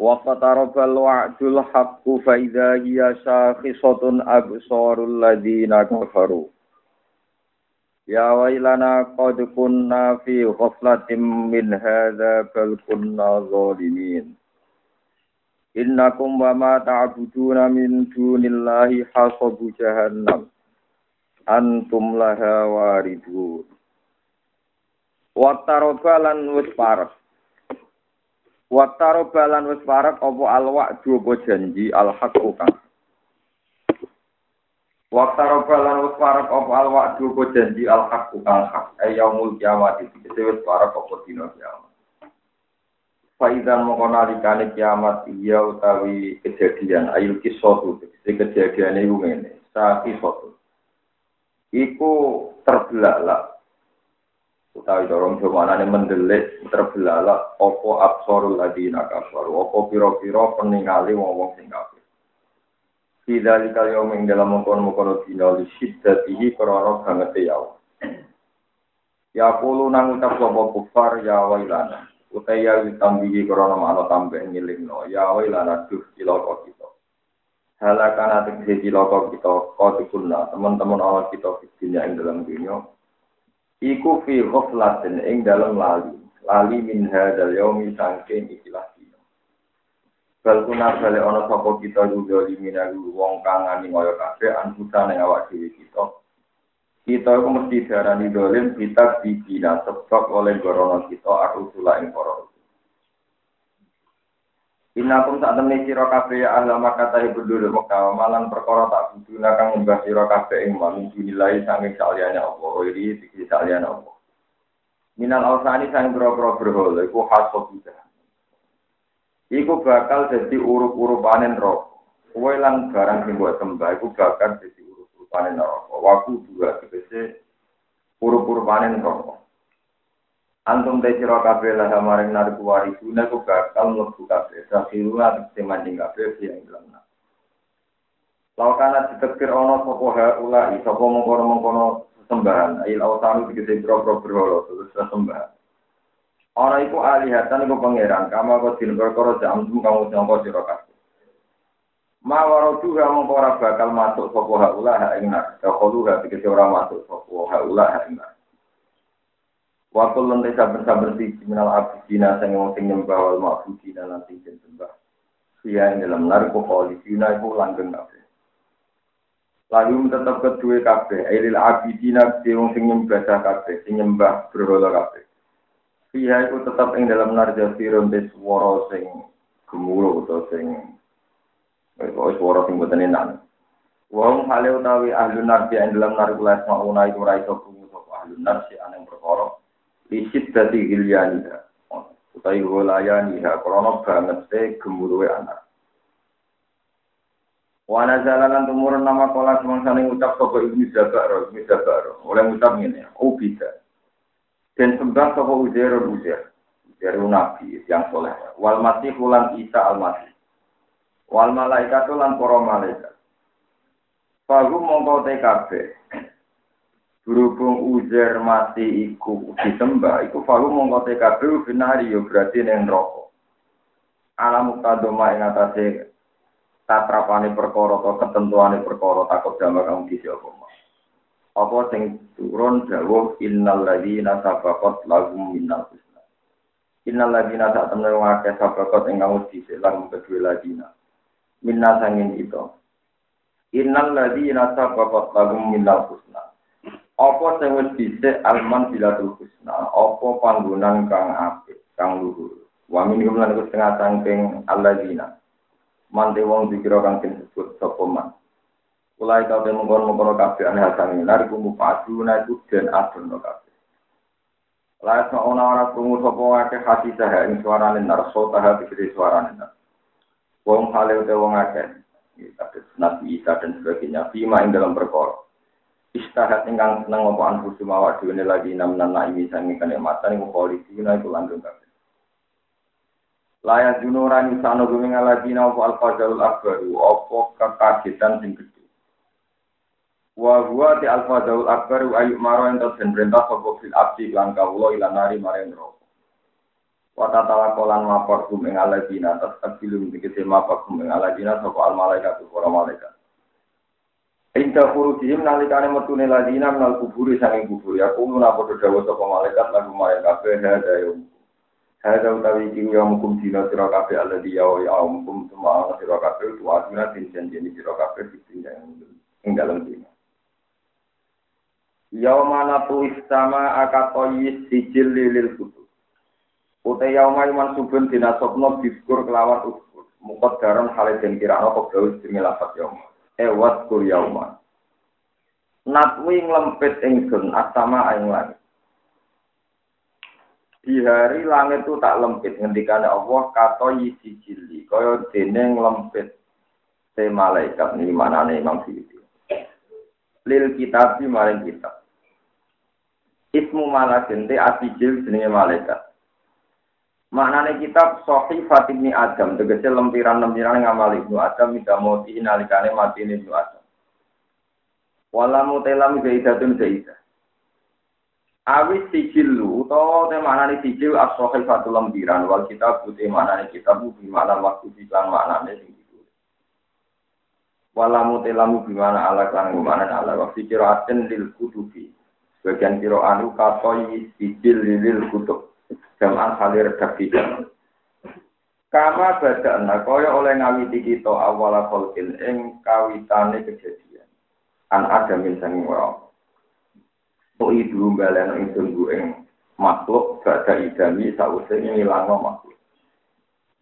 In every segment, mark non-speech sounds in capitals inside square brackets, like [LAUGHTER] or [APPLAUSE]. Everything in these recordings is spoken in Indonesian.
وقترب الوعد الحق فإذا هي شاخصة أبصار الذين كفروا يا ويلنا قد كنا في غفلة من هذا بل كنا ظالمين إنكم وما تعبدون من دون الله حصب جهنم أنتم لها واردون واقترب لن وسبارك Waktaro balan wis parek apa alwak apa janji al haqqu kang. Waktaro balan wis parek apa alwak apa janji al haqqu kang hak ayaumul kiamat iki wis parek apa dina kiamat. Faidan mongko nalikane kiamat iya utawi kejadian ayul kisotu kejadian iku ngene. Sa kisotu. Iku terbelalak utawi dorong jamanane mendelik terbelalak opo absorul ladina kafaru? Opo piro-piro peningali wong-wong sing kafir? Tidak dikali ing dalam mengkono-mengkono dina li syiddatihi krana bangete ya Ya kulo nang ucap sapa kufar ya wailana. Utai ya ditambihi krana mana tambah ngilingno ya wailana duh cilaka kita. Halakan atik cilaka kita kodikuna teman-teman Allah kita di dunia ing dalam dunia iku fi ghaflatin ing dalam lali. Lali min hadzal yaumi sangking ikilah dina. Bal kuna bale ana sapa kita juga liminalu wong kang ngani kaya kabeh anfusane awak dhewe kita. Kita mesti darani dolim kita dibina sebab oleh gorono kita aku ing para Inakum sak temne sira kabeh ya ahla Makkah ibu dulu Mekah malan perkara tak buduna kang nyembah sira kabeh ing man dinilai sange saliyane apa iri iki saliyane apa Minal ausani sang boro-boro berhala iku hasab Iku bakal dadi urup-urupanen roh Kowe lan barang sing mbok sembah iku bakal dadi urup-urupanen roh Waku dua tegese urup-urupanen roh Antum te sira kabeh lah maring narku warisuna ku bakal mlebu kabeh. Sakhiruna tegese manjing kabeh yang dalam Laukana ditekir ono sapa haula sapa mengkono-mengkono sembahan il autanu tegese boro-boro berhala terus sembahan Ora iku alihatan iku pangeran kama kok din perkara jamtum kamu nyangka sira kabeh. Ma warodu ha mongko bakal masuk sapa haula ha ing nar. Dakhalu ha ora masuk sapa haula ha ing. Waktu lantai sabar-sabar di minal abidina sang wong sing nyembah wal ma'budina lan sing sembah. Dalam narko kholisina iku langgeng kabeh. Lalu tetap kedua kabeh, ailil abidina di wong sing nyembah kabeh, sing nyembah berhala kabeh. Iya iku tetap ing dalam narja sirun des swara sing gemuruh utawa sing Kok suara sing boten enak. Wong hale utawi ahli narbi ing dalam narkulas mauna iku ra iso krungu sapa ahli narbi aneng perkara Isit dadi hilyaniha. Utai hulayaniha. Krono banget se gemuruwe anak. Wana jalanan tumurun nama kola semangsane ngucap sopo ibnu Jabaro, ibnu Jabaro. Oleh ngucap ini, bisa. Dan sembah sopo ujair ujair. Ujair nabi yang soleh. Wal masih ulan isa al masih. Wal malaikat ulan poro malaikat. Fagu mongkau TKB. Berhubung uzer mati iku disembah iku falu mongko TKB binari yo berarti ning neraka. Alam mutadoma ing atase tatrapane perkara atau ketentuane perkara takut jamaah kang disi apa apa sing turun dawuh innal ladzina sabaqat lahum minnal husna. Innal ladzina sak temne wong akeh sabaqat ing kang disi lan kedue ladzina. Minna sangin itu innal ladzina sabaqat lahum minnal husna Apa sing wis dhisik alman bilatul husna, apa panggonan kang apik, kang luhur. Wa min lan iku setengah saking alladzina. Mante wong dikira kang disebut sapa man. Mulai kau temu mengkono kabeh ane hasan minar iku mupadu na iku den adono kabeh. Layak ana ora krungu sapa akeh hati saha ing suarane nar sota hati suarane nar. Wong hale utawa wong akeh. Kados Nabi Isa dan sebagainya. Bima ing dalam perkara. Istahat ingkang seneng apa anfusu mawak dhewe lagi namnan naimi sange kenikmatan iku polisi iku langgeng kabeh. Layak junuran isano guming aladina apa al-fadalul akbaru apa kekagetan sing gede. Wa huwa ti al-fadalul akbaru ayu maro ento den perintah sapa fil abdi lan kawula ilanari maring neraka. Wata tala kolan mapor kum ing aladina tas abilum dikete mapor kum ing aladina sapa al malaikat para malaikat. Inta furujihim nalikane metune ladina menal kuburi sanging kubur ya kulo napa dawa sapa malaikat lagu malaikat kabeh hada yo. Hada utawi iki yo mukum dina sira kabeh alladhi ya ya mukum ana sira kabeh tu aduna tin janjeni sira ditinjang ing dalem dina. Yaumana tu istama akatoyis sijil lilil kutub. Ute yauma iman subun dina sopno diskur kelawan uskur. Mukot halid den kirano kok lafat yauma. Ewat kul yauma. Natwi nglempit ingsun asama aing langit. Di hari langit itu tak lempit ngendikane Allah kata yisi jili kaya dene nglempit te malaikat ni manane Imam Suyuti. Lil kitab maring kitab. Ismu malakin te asijil jenenge malaikat. Maknane kitab Sohi Fatimi Adam, tegese lempiran-lempiran ngamal Ibnu Adam mida mati nalikane mati Ibnu Adam. Walamu telam zaidatun zaidah. Awis sijilu, utawa te maknane sijil as-sohi fatul lempiran, wal kitab putih maknane kitab bi makna waktu bilang maknane. Walamu telamu bimana ala kan gimana ala waktu kiraatin lil kutubi. Bagian kiro anu katoi sijil lil kutub jaman halir redaksi Kama badana kaya oleh ngawiti kita awala kholkin ing kawitane kejadian. An ada min sanging wa. Tuidu baleno ingsun ku ing makhluk badha idami sause ngilangno makhluk.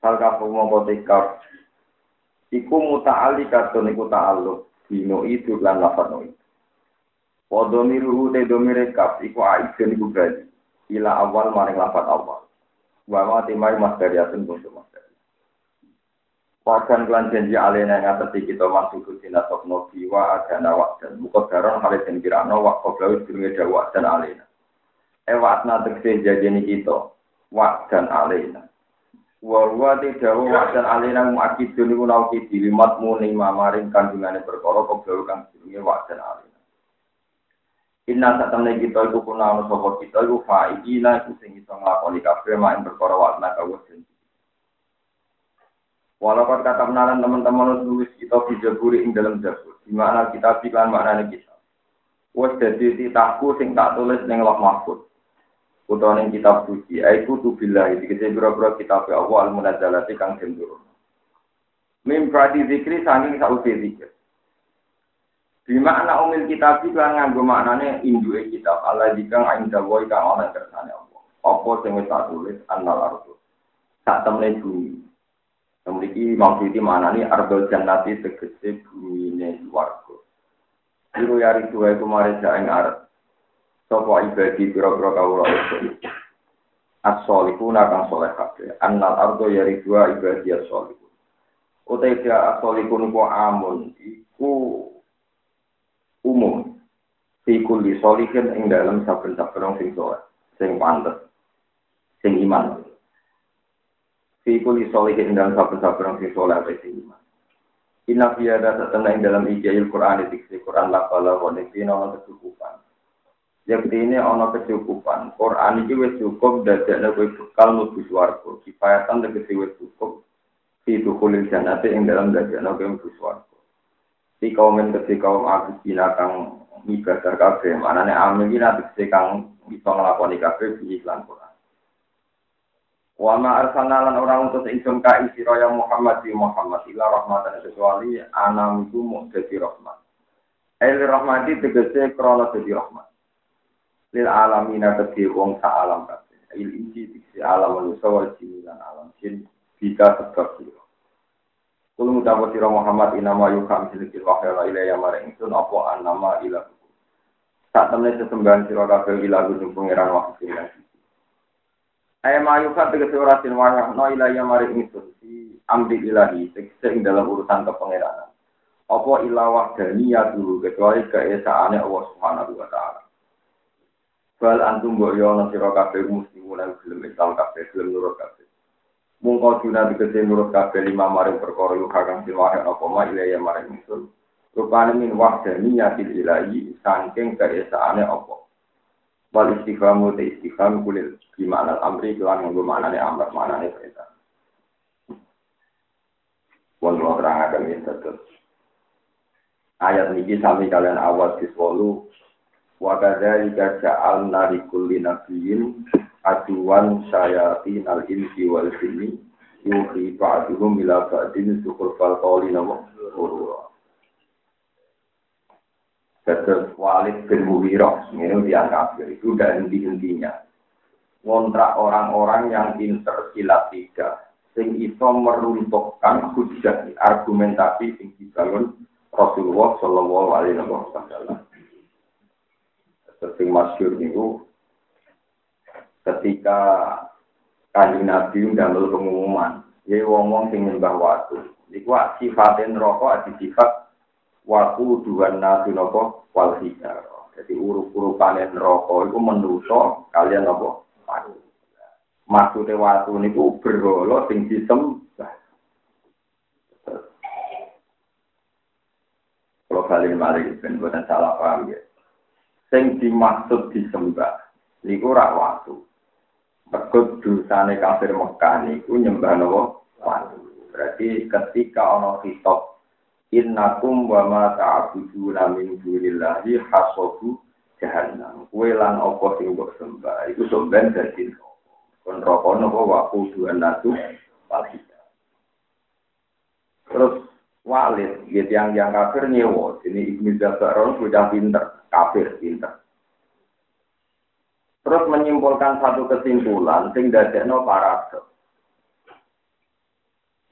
Hal kafu mongko tikar iku muta'ali katun iku ta'alluq dino itu lan lafad no itu. Wadomiru te domire kaf iku aidun iku berarti ila awal maring lafat awal. Wa ma timai masdariatun bungsu masdari. Wakan kelan janji alena yang atas kita masuk ke dina sopno biwa agana wak dan muka daron halis yang kirano wak koblawi durungi dawa dan alena. Ewat tegese jajini kita wak dan alena. Wa tidak wak dan alena muakidun iku nauki dilimat muni mamaring kandungannya berkoro koblawi kang durungi wak dan alena. Inna saat temen kita iku kuna ono sapa kita iku fa'idina iku sing iso nglakoni kabeh mak perkara wakna kawusen. Walaupun kata menaran teman-teman nulis kita video buri ing dalam jabur, di mana kita pikirkan maknanya kita. Wes jadi titahku sing tak tulis ning loh mahfud. Utawa ning kitab suci, aiku tu billahi dikete biro-biro kitab Allah al-munazzalati kang den. Mim prati zikri saking sausi zikir. Di makna umil kitab itu kan nganggo maknane induke kitab Allah jika aing dawai kang ana kersane Allah. Apa sing wis tulis annal ardu. Sak temne bumi. Memiliki maksudnya mana nih jannati tegese bumi ini warga. Iku yari dua itu mari jaeng arep. Sopo ibadi pira-pira kawula itu. As-solihuna kang soleh kabeh. Annal ardo yari dua ibadi as-solihun. Utai dia as-solihun ku amun. Iku umum fi kulli solihin ing dalam saben-saben sing soleh sing pantes sing iman fi kulli solihin ing dalam saben-saben sing soleh sing iman Inna fi ada satana ing dalam ijazil Quran diksi Quran la kala wa nekina ana kecukupan. Yang ini ana kecukupan. Quran iki wis cukup dadekne kowe bekal mlebu swarga. Kifayatan tegese wis cukup fi dukhulil jannati ing dalam dadekne kowe mlebu swarga. Di kaum ketika kaum aku kang ibadah kabeh, manane iki nanti kang bisa nglakoni kabeh di iklan Quran. Wa ma arsalna lan ora utus ingsun ka isira ya Muhammad di Muhammad ila rahmatan kecuali anam iku mung dadi rahmat. El rahmati tegese krana dadi rahmat. Lil alamin kedhi wong sa alam kabeh. Il inji di alam manusa wal jin alam jin bisa sebab Kulo ngucapo sira Muhammad inama yuka milikil wahya la ilaha maring ingsun apa anama ilah. Sak temne sesembahan sira kabeh ilah gunung pangeran wahyu sing Ayam ayu kan tegese ora sin wahya no ilaha maring ingsun si amri ilahi sing dalam urusan kepangeranan. Apa ilawah ya dulu kecuali keesaane Allah Subhanahu wa taala. Bal antum mbok yo ana sira kabeh muslimun gelem Islam kabeh gelem nurut kabeh. Mungko dina dikete nurut kabeh lima maring perkara lu kakang silwahe apa ma ilaya maring ingsun. Rupane min wahdaniyatil ilahi saking keesaane apa. Wal istiqamu te istiqam kulil gimana amri kelan nganggo maknane amr maknane perintah. Wong terang akan ini terus. Ayat ini sami kalian awal diswolu wa kadzalika ja'alna likulli nabiyyin aduwan syayatin al-insi wal jinni yuhi ba'duhum ila ba'din fal qawli nama Terus Walid bin Mughirah, ini yang kafir, itu udah henti-hentinya. Ngontrak orang-orang yang pinter silat tiga, sing iso meruntuhkan hujah argumentasi sing dibangun Rasulullah Shallallahu Alaihi Wasallam. Sing masyur itu ketika kaji Nabi ndamel pengumuman, ya wong-wong sing nyembah waktu. Iku sifatin rokok adi sifat waku dua nabi nopo wal Jadi urup-urupanen rokok itu menuso kalian nopo maksudnya waktu niku berhala sing disembah. Kalau kalian mari ben buatan salah paham ya. Sing dimaksud disembah niku rak waktu. Mergo dosane kafir Mekah niku nyembah nopo waktu. Berarti ketika ana kitab innakum wa ma ta'buduna min dunillahi hasabu jahannam. Kuwe lan apa sing mbok sembah iku somben dadi kon rokok nopo waktu dua natu Terus Walid, gitu yang yang kafir nyewo, ini Ibnu Jabaron sudah pinter, kafir pinter. terus menyimpulkan satu kesimpulan sing dadekno paradoks.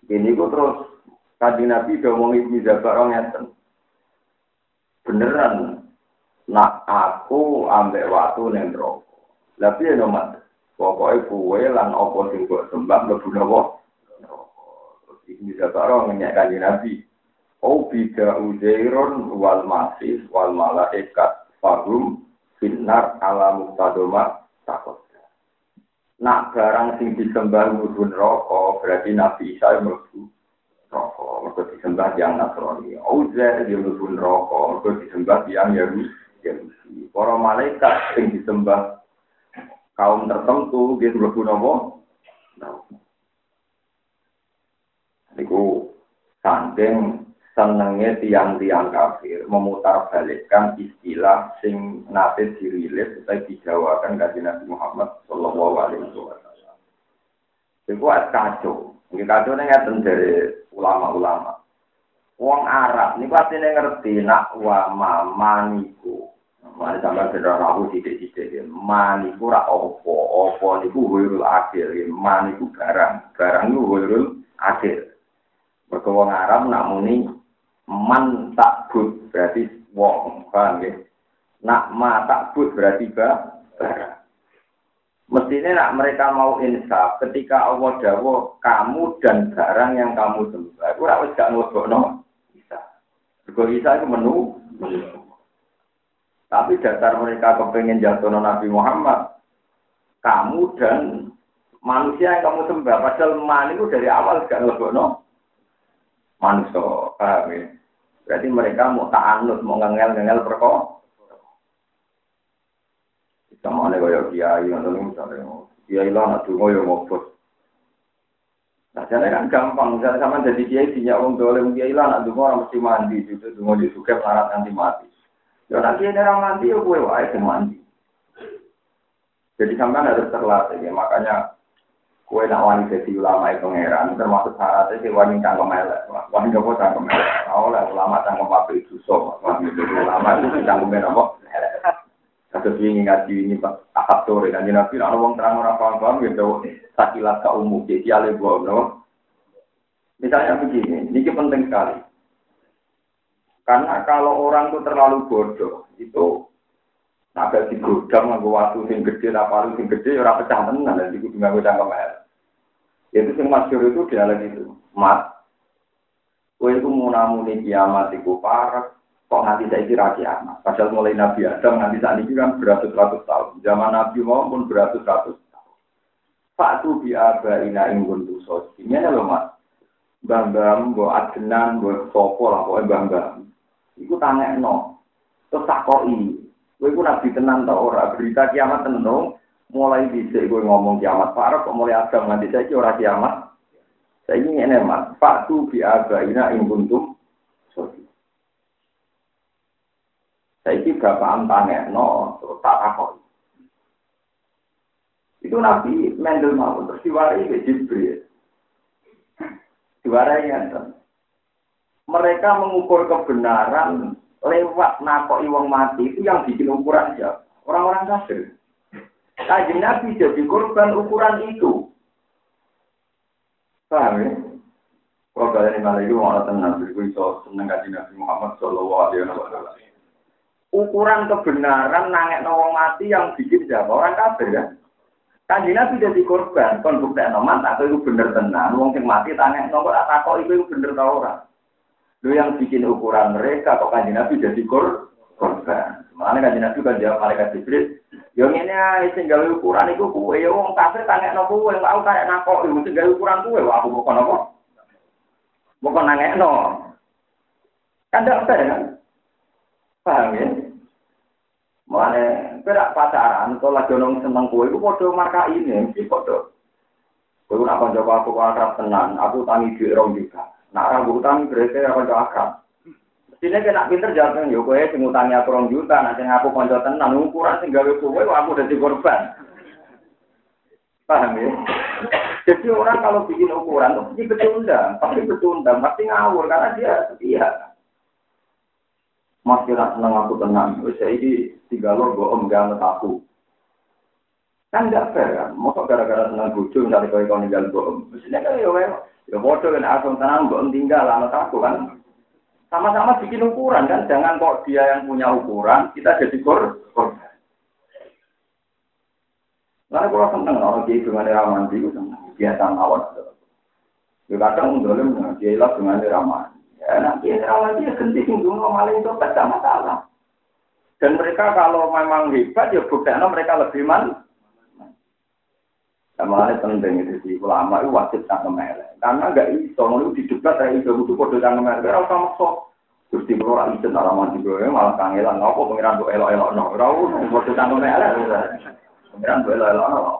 Ini ku terus tadi Nabi udah ngomong ini orang ngeten. Beneran, nak aku ambek waktu neng rokok. Tapi ya nomad, pokoknya kue lan apa sing kok sembah gak guna kok. Ini jaga orang Nabi. Oh bida uzairon wal masis wal malaikat fagum finnar ala muktadoma takut. Nak barang sing disembah mlebu neraka berarti Nabi Isa mlebu neraka. Mergo disembah yang Nasrani. Uzair dia mlebu neraka, mergo disembah yang Yahudi. Para malaikat sing disembah kaum tertentu dia mlebu napa? Niku sandeng senenge tiang-tiang kafir memutarbalikkan istilah sing nate dirilis atau dijawakan dari Nabi Muhammad Shallallahu Alaihi Wasallam. Iku as kacau, ini kacau nih dari ulama-ulama. Wong Arab, niku pasti ngerti nak wa ma niku. Mari sama sedar rahu sidik-sidik ya. Maniku ra opo, opo niku huirul akhir ya. Maniku barang, barang niku huirul akhir. Wong Arab nak muniku. Man takbut berarti wong, paham ya? Nak ma takbut berarti ba. Mestinya nak mereka mau insaf ketika Allah dawo kamu dan barang yang kamu sembah. Aku rak wis gak no. Bisa. Mergo Isa itu menu. Tapi dasar mereka kepengen jatuh Nabi Muhammad, kamu dan manusia yang kamu sembah, padahal man itu dari awal gak no manusia, paham ya? Berarti mereka mau ta'anut, mau ngengel-ngengel perkok. Kita mau nih kayak kiai, nanti misalnya, kiai lah nak dungo ya ngobos. Nah, jadi kan gampang, misalnya sama jadi kiai, punya orang dolem kiai lah nak dungo orang mesti mandi, itu dungo di suka melarat nanti mati. Ya nanti ada orang mandi ya gue wae mandi. Jadi sampai harus terlatih ya, makanya kue nak wani jadi ulama itu pangeran termasuk syaratnya si wani cangkem elek, wani gak mau cangkem elek. Oleh ulama cangkem apa itu so, wani ulama itu cangkem apa? Satu ini ngaji ini pak ahad sore kan nabi ada orang terang orang paham paham gitu sakilat ke umum jadi alih gua no. Misalnya begini, ini penting sekali. Karena kalau orang itu terlalu bodoh, itu agak digodam nganggo waktu sing gede, apa sing gede, ya ora pecah tenan, dan kudu nganggo cangkem Itu sing masyur itu dia lagi itu. mat kowe iku munamune kiamat iku parek kok nanti saya kira kiamat. Padahal mulai Nabi Adam nanti saat ini kan beratus-ratus tahun. Zaman Nabi maupun beratus-ratus tahun. Faktu biaba ina inggun tu sosi. Ini loh mas. Bambam, mbak adenan, mbak sopo lah, pokoknya bambam. Iku tanya no. Terus takoi. Gue pun nabi tenang tau ora. Berita kiamat tenang. Mulai bisa gue ngomong kiamat parah. Kok mulai Adam nanti saya kira kiamat. Saya ingin ini mas. Faktu biaba ina inggun tu Saiki bapak no terus tak takon. Itu Nabi Mendel mau terus diwarai ke Jibril. Diwarai ya, Mereka mengukur kebenaran lewat nakoi wong mati itu yang bikin ukuran siapa? Orang-orang kafir. Kaji Nabi jadi korban ukuran itu. Paham ya? Kalau kalian malah itu mau tenang, beriku iso seneng kaji Nabi Muhammad Sallallahu Alaihi Wasallam ukuran kebenaran nangek wong mati yang bikin siapa orang kafir kan Kanji Nabi jadi korban, kon noman, atau itu bener tenan, wong sing mati tanya, tak takok itu, itu bener tau orang. Lu yang bikin ukuran mereka, kok kanji Nabi jadi kor korban. Makanya kanji Nabi kan jawab malaikat Jibril, yang ini aja tinggal ukuran itu kue, ya wong kafir tanya nopo kue, tahu kayak nakok, itu tinggal ukuran kue, wah aku bukan nopo, bukan nangek no. Kan tidak fair kan? Paham ya? Mana perak pacaran, kalau lagi nong seneng kue, itu foto marka ini, mesti foto. Kue nak konco aku akrab tenan, aku tangi di rong juga. Nak tangi berarti konco akrab. Sini kena pinter jawab yo kue sing utangi aku rong juta, nanti aku konco tenan, ukuran sing gawe kue, aku udah korban. Paham ya? Jadi orang kalau bikin ukuran, itu pasti pecundang, pasti pecundang, pasti ngawur karena dia setia. Mas kira seneng aku tenang. Wis iki tiga lor om gak aku. Kan gak fair kan. Mosok gara-gara seneng bojo misalnya kau kau ninggal om. Mestinya kan ya ya bodoh kan aku tenang om tinggal anak aku kan. Sama-sama bikin ukuran kan. Jangan kok dia yang punya ukuran kita jadi kor. Lalu kalau seneng orang dia dengan ramah itu seneng biasa mawon. Ya kadang dolim dia ilah dengan ramah. Ya, nanti lagi ya ganti singgung maling itu tidak masalah. Dan mereka kalau memang hebat ya buktinya mereka lebih man. Ini penting itu di ulama itu wajib tak melek. Karena nggak iso, mau didebat dari itu itu kode tak melek. Kalau sama sok, Gusti Kulo ra isin ora mandi gue malah kangelan ngopo pengiran kok elok-elok no. Usah kode tak melek. Pengiran kok elok-elok.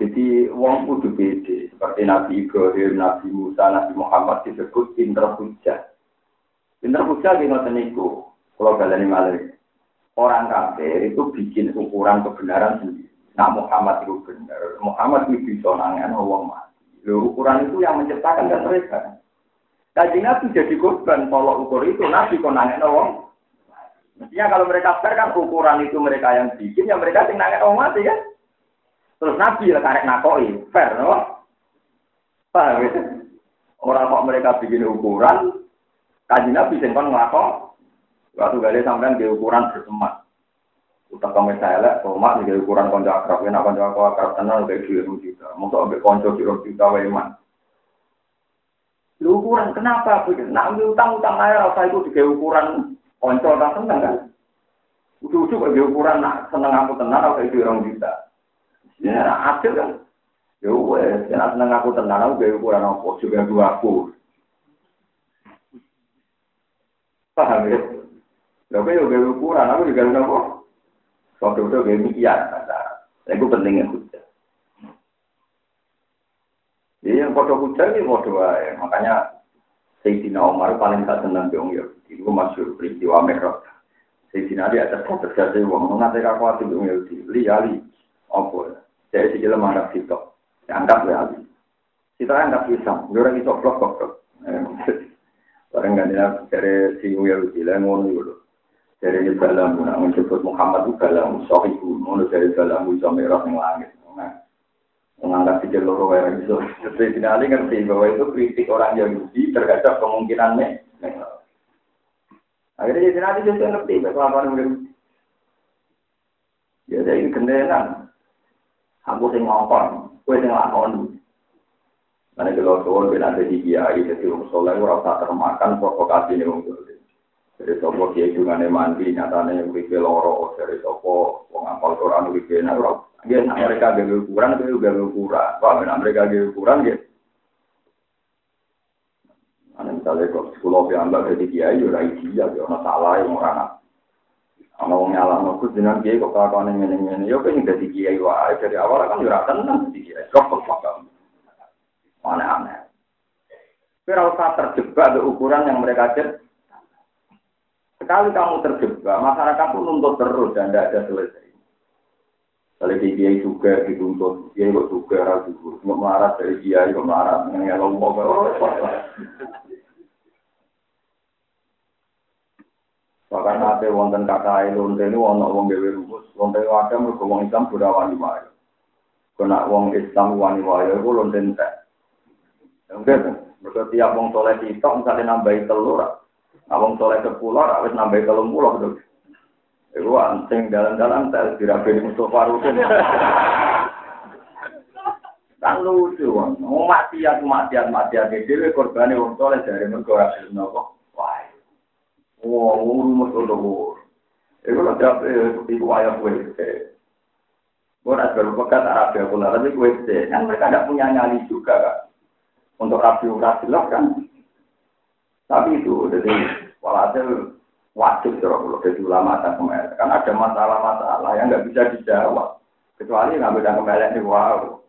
Jadi wong kudu beda. Seperti Nabi Ibrahim, Nabi Musa, Nabi Muhammad disebut pinter hujah. Pinter hujah di ngoten niku. Kalau baleni malih. Orang kafir itu bikin ukuran kebenaran sendiri. Nah Muhammad itu benar. Muhammad itu bisa nangan wong mati. Lalu ukuran itu yang menciptakan kan mereka. Kaji Nabi jadi korban kalau ukur itu Nabi kok nangan wong. Mestinya kalau mereka fair kan ukuran itu mereka yang bikin, ya mereka tinggal nangan wong mati kan. Terus Nabi ya karek nakoi, fair, no? Paham ya? Orang kok mereka bikin ukuran, kaji Nabi ngelakok, waktu gali sampean di ukuran bersemat. Utak kami saya tomat di ukuran konco akrab, ya konco akrab tenang udah kilo juta, mau ambil konco kilo juta weman. Ukuran kenapa? Nak ambil utang utang air rasa itu di ukuran konco tak seneng kan? Ujuk-ujuk di ukuran nak seneng aku tenang itu orang juta. Ya, adil kan. Ya wes, ya seneng aku tenang, aku ukuran apa, juga dua aku. Paham ya? Tapi ya gaya ukuran, aku juga gaya apa? Wong kudu ge mikian ta. Iku penting ya kudu. Iya yang foto hujan ini mau doa ya. makanya Sayyidina Umar paling tak senang di Umar Yahudi. Itu masuk peristiwa Merah Sayyidina Ali ada foto jadi uang mengatai aku hati di Umar Yahudi. Li Ali apa? Ya jadi si kita mengharap kita angkat li Ali. Kita angkat pisang orang itu vlog kok orang gak dari si Umar Yahudi lah ngono dulu Dari ini dalam guna menyebut Muhammad itu dalam sohibu. Ngono dari dalam bisa merah yang langit. Menganggap si jelas orang itu. Jadi Ali ngerti bahwa itu kritik orang Yahudi terhadap kemungkinan merah. Akhirnya jadi nanti jadi ngerti bahwa apa Ya jadi gendenan. Aku sing ngongkon, kowe sing lakon. Karena kalau suwon ben ada di kiai jadi wong soleh ora usah termakan provokasi nih dolim. Dari sopo kiai dungane mandi nyatane uripe loro dari sopo wong apal Quran uripe nah ora. Nggih mereka gawe ukuran gawe gawe ukuran. Wah ben mereka gawe ukuran nggih. Ana misalnya kok sekolah piambak jadi kiai ora ideal ya ana salah yang ora Ana wong nyalahno ku jenengan kiai kok kelakuane ngene-ngene. Ya pengen dadi kiai wae dari awal kan ora tenang dadi kiai. Kok kok aneh-aneh. Tapi usah terjebak ke ukuran yang mereka cek. Sekali kamu terjebak, masyarakat pun nuntut terus dan tidak ada selesai. Kalau di kiai juga dituntut, kiai kok juga ragu, nggak marah dari kiai kok marah, nggak lombok, Bahkan nanti wonten kakak lonte ini wonten wong gawe rumus, lonte ada mereka wong Islam sudah wani wae. Kena wong Islam wani wae, itu lonte entek. Enggak, mereka tiap wong soleh sitok misalnya nambahi telur, nah wong soleh sepuluh, harus nambahi telur pulau tuh. Iku anting dalam-dalam tel dirabi Mustafa Rusin. Kan lucu, mau maksiat, maksiat, maksiat, jadi korbannya wong soleh dari mereka gelem nopo. Wah, wah, rumus udah Iku lho jawab iku ayah kue. Gue nak berpekat Arab ya pula, tapi kue kan mereka tidak punya nyali juga kan untuk rapi jelas kan. Tapi itu jadi walhasil wajib kalau jadi ulama dan kemelek. Kan ada masalah-masalah yang nggak bisa dijawab. Kecuali nggak dan kemelek ini wow.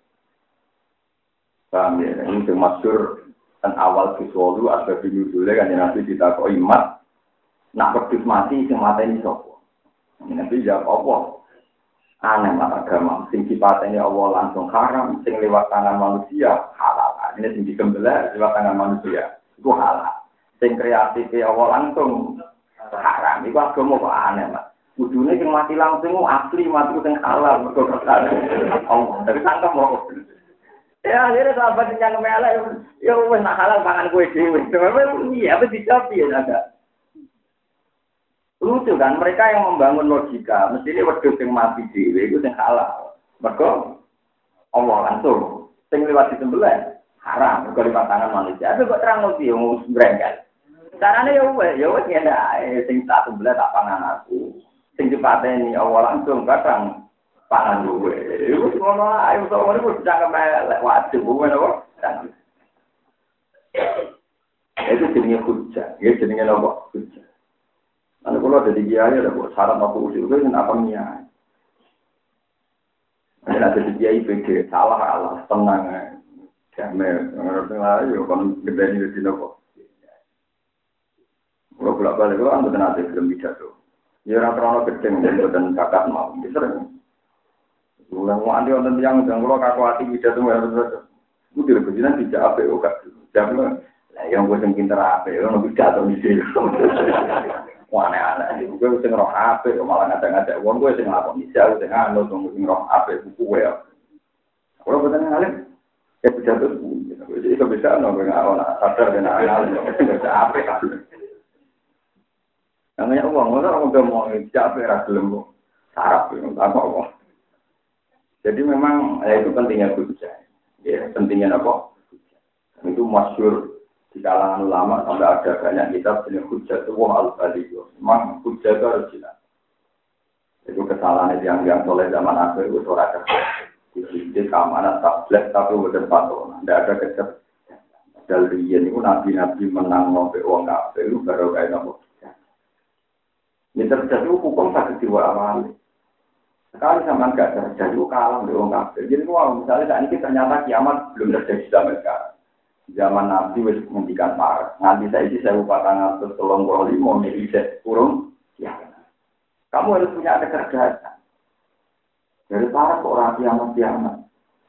Paham ya? Ini termasuk dan awal visualu asal dulu kan nanti kok imat. Nak pedus mati sing mata ini sopo. Ini nanti jawab apa? Aneh mata agama. Sing sifatnya Allah langsung haram. Sing lewat tangan manusia halal ini sing dikembelah lewat tangan manusia. Itu halal. Sing kreatif ya Allah langsung haram. Itu agama kok aneh, Mas. Kudune sing mati langsung asli mati sing halal mergo kersane. Allah. Tapi sangka mau. Ya akhirnya sahabat yang melek ya wis nak halal pangan kue dhewe. Iya apa dijawab ya ada. Lucu kan mereka yang membangun logika, mesti ini wedhus yang mati dhewe itu sing halal. Mergo Allah langsung sing lewat disembelih haram kalau lima tangan manusia. Tapi kok terang lebih yang ngurus Caranya ya wes, ya wes ngene sing satu belas tak pangan aku. Sing dipateni awal langsung kadang pangan gue. Iku ngono ae iso ngono iku bisa kemelek wajib gue nopo. Itu jenenge hujah, ya nopo hujah. Lalu kalau ada di kiai ada buat syarat aku usul itu apa niat. Ada di kiai pikir salah Allah tenang Jamel, ngerti lah, yo kan gede ini di nopo. Kalau bolak balik, kalau anda nanti belum bisa tuh. Ya orang terlalu mungkin dan kakak mau, bisa kan? Ulang mau andi orang yang udah kalau kaku hati bisa tuh, ya betul. Gue tidak berjalan tidak apa ya, kak. Jamel, lah yang gue sing apa ya, orang bisa di sini. Wah aneh-aneh, gue sing roh apa, malah ngajak-ngajak uang gue sing lapor bisa, gue sing anu, sing roh apa, buku ya. Kalau betul ngalim, Ya bisa tuh, jadi bisa awal sadar dan anal, bisa apa kan? Namanya uang, orang udah mau capek ragilem kok, sarap apa uang. Jadi memang ya itu pentingnya hujah, ya pentingnya apa? Itu masyur di kalangan ulama sampai ada banyak kitab jenis hujah itu wah al Memang hujah itu harus jelas. Itu kesalahan yang yang soleh zaman akhir itu suara Jadi keamanan tablet tapi udah. Tidak ada kecep. Dari ini pun nabi-nabi menang ngopi uang kafe itu baru kayak nopo. Ini terjadi hukum sakit jiwa awal. Sekali sama enggak terjadi kalah di uang kafe. Jadi wow, misalnya saat ini ternyata kiamat belum terjadi sampai sekarang. Zaman Nabi wis menghentikan parah. Nanti saya isi saya tangan terus tolong kalau lima kurung. Ya, kamu harus punya kecerdasan. Dari para orang kiamat kiamat.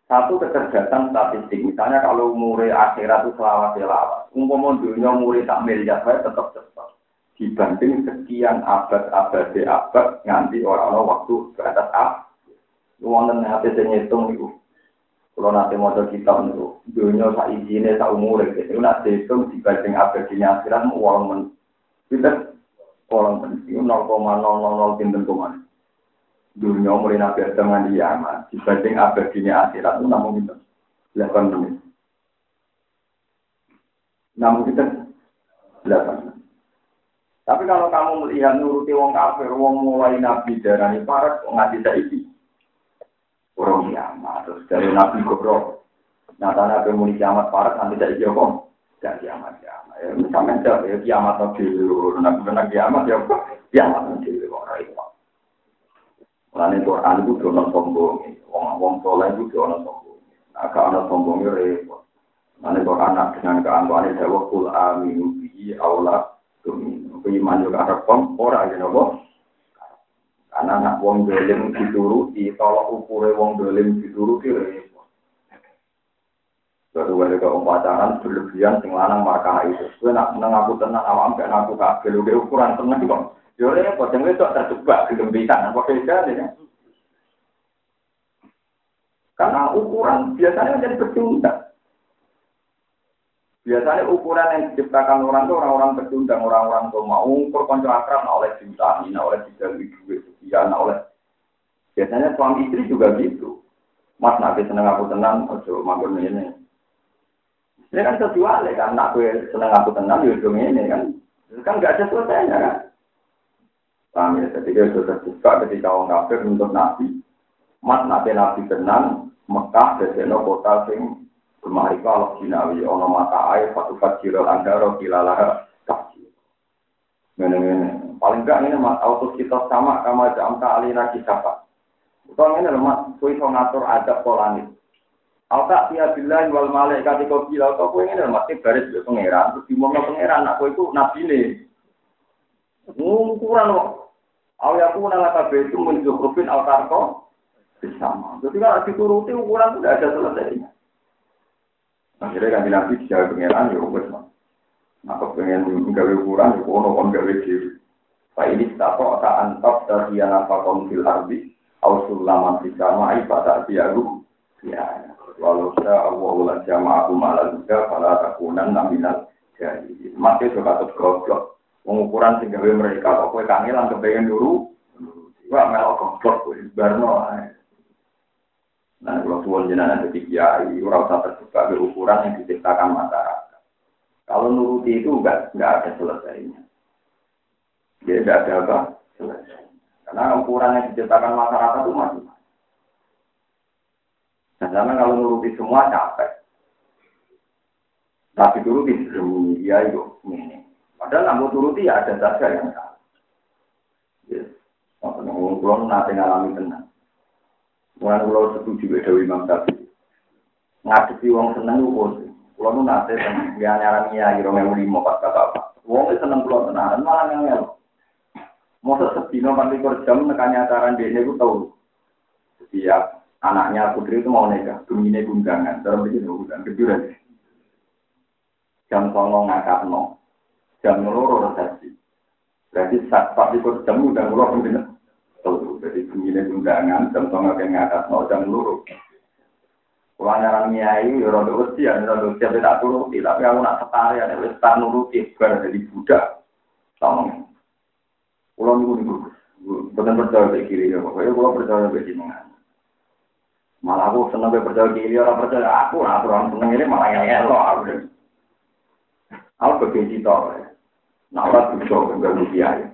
Satu kecerdasan statistik. Misalnya kalau umur akhirat itu selawat selawat. Umpama dunia umur tak miliar saya tetap cepat. Dibanding sekian abad-abad abad nganti orang-orang waktu ke atas A. Wonten hati saya ngitung itu. Kalau nanti mau kitab itu, dunia sak izine sak umur gitu. Nak dihitung dibanding abad di akhirat uang men. Kita orang penting 0,000 pinten koma dunia mulai nabi Adam nganti kiamat dibanding abadinya akhirat itu namun itu 8 menit Namun kita delapan. Tapi kalau kamu melihat nuruti wong kafir, wong mulai nabi darani parat, ngasih saiki. Orang kiamat, terus dari nabi gobrok. Nyata nabi mulai kiamat parat, nanti dari jawab. Dan kiamat kiamat. Ya, misalnya ya kiamat nabi dulu, nabi benar kiamat ya kiamat nabi dulu orang itu. Mulane Quran itu dono sombong, wong wong soleh itu dono sombong. Nah, kalau sombongnya repot. Mulane Quran dengan keangkuhan itu kul aminu bihi aula tumin. Iman juga repom ora ya nopo. Karena anak wong dolim dituruti, tolak ukure wong dolim dituruti repot. Baru ada ke pacaran berlebihan sing lanang markah itu. Gue nak menang aku tenang awam gak aku kagel ukuran tenang kok. Yo repot, yang itu terjebak kegembitan, apa beda ya? Karena ukuran biasanya menjadi pecundang. Biasanya ukuran yang diciptakan orang itu orang-orang pecundang, orang-orang itu mau ukur konco akrab, nah oleh cinta, nah oleh tidak duit, ya, nah oleh. Biasanya suami istri juga gitu. Mas nanti seneng aku tenang, ojo mampir ini. Ini kan kejual kan, nak gue seneng aku tenang, ya ini kan. Kan gak ada selesainya kan. Paham ya? Dia sudah terbuka ketika orang kafir untuk nabi. Mas nabi nabi tenang, Mekah deseno kota sing kemari kalau sinawi ono mata air satu fajiro andaro kilalah kasih. Ini paling enggak ini mas auto kita sama kama jam kali lagi siapa. Kalau ini mas, kue ngatur adab polani. Alta tiya billahi wal malaikat kau bilang kau kue ini mas garis pangeran terus di mana pangeran aku itu nabi nih. Ukuran kok Au yaku nala kabeh itu menzukrufin al karko bersama. Jadi kalau dituruti ukuran itu tidak ada selesainya. Akhirnya kan nabi dijawab pengeran ya wes mah. Nah pengen gawe ukuran ya kono kon gawe dhewe. Pak ini tato tak antap dari yang apa fil ardi au sulaman fi samai pada biaru ya walau sa Allah la jama'a malah juga pada takunan naminal jadi mati suka tetap pengukuran sing gawe mereka kok kowe kangelan kepengen dulu? Wah melok goblok barno Nah, kalau tuan jenengan jadi kiai, ora usah terbuka ke ukuran yang diciptakan masyarakat. Kalau nuruti itu enggak enggak ada selesainya. Dia enggak ada apa selesai. Karena ukuran yang diciptakan masyarakat itu masih. Nah, karena kalau nuruti semua capek. Tapi turuti demi dia itu ini. Padahal nggak turuti ya ada saja yang salah. Yes. Ngomong pulau nanti ngalami tenang. Mulan kula setuju wedo Imam Sapi. Ngadepi wong seneng ku bos. Kula nu nate ten ya aran iya iki rong limo pas kata apa. Wong seneng kula tenan malah ngel. Mosok sepino mandi kor jam nekane acara dene ku tau. Setiap anaknya putri itu mau nikah, bumine gundangan, terus bikin gundangan kejuran. Jam sono ngakakno. Jam loro resepsi. Berarti sak pas ikut jam udah ngulur pembinaan. Jadi begini undangan, jam tengah ke ngatas mau jam loro. Kalau nyaran nyai, ya rada usia, ya rada usia tidak turuti, tapi aku nak setari, ada wis tak nuruti, bar dari budak. Tolong. Pulau niku niku, betul percaya ke kiri ya, pokoknya pulau percaya ke jenengan. Malah aku seneng percaya kiri, orang percaya aku, aku orang seneng ini malah yang elok aku. Aku begitu tau ya. Nah, orang bisa enggak kiai.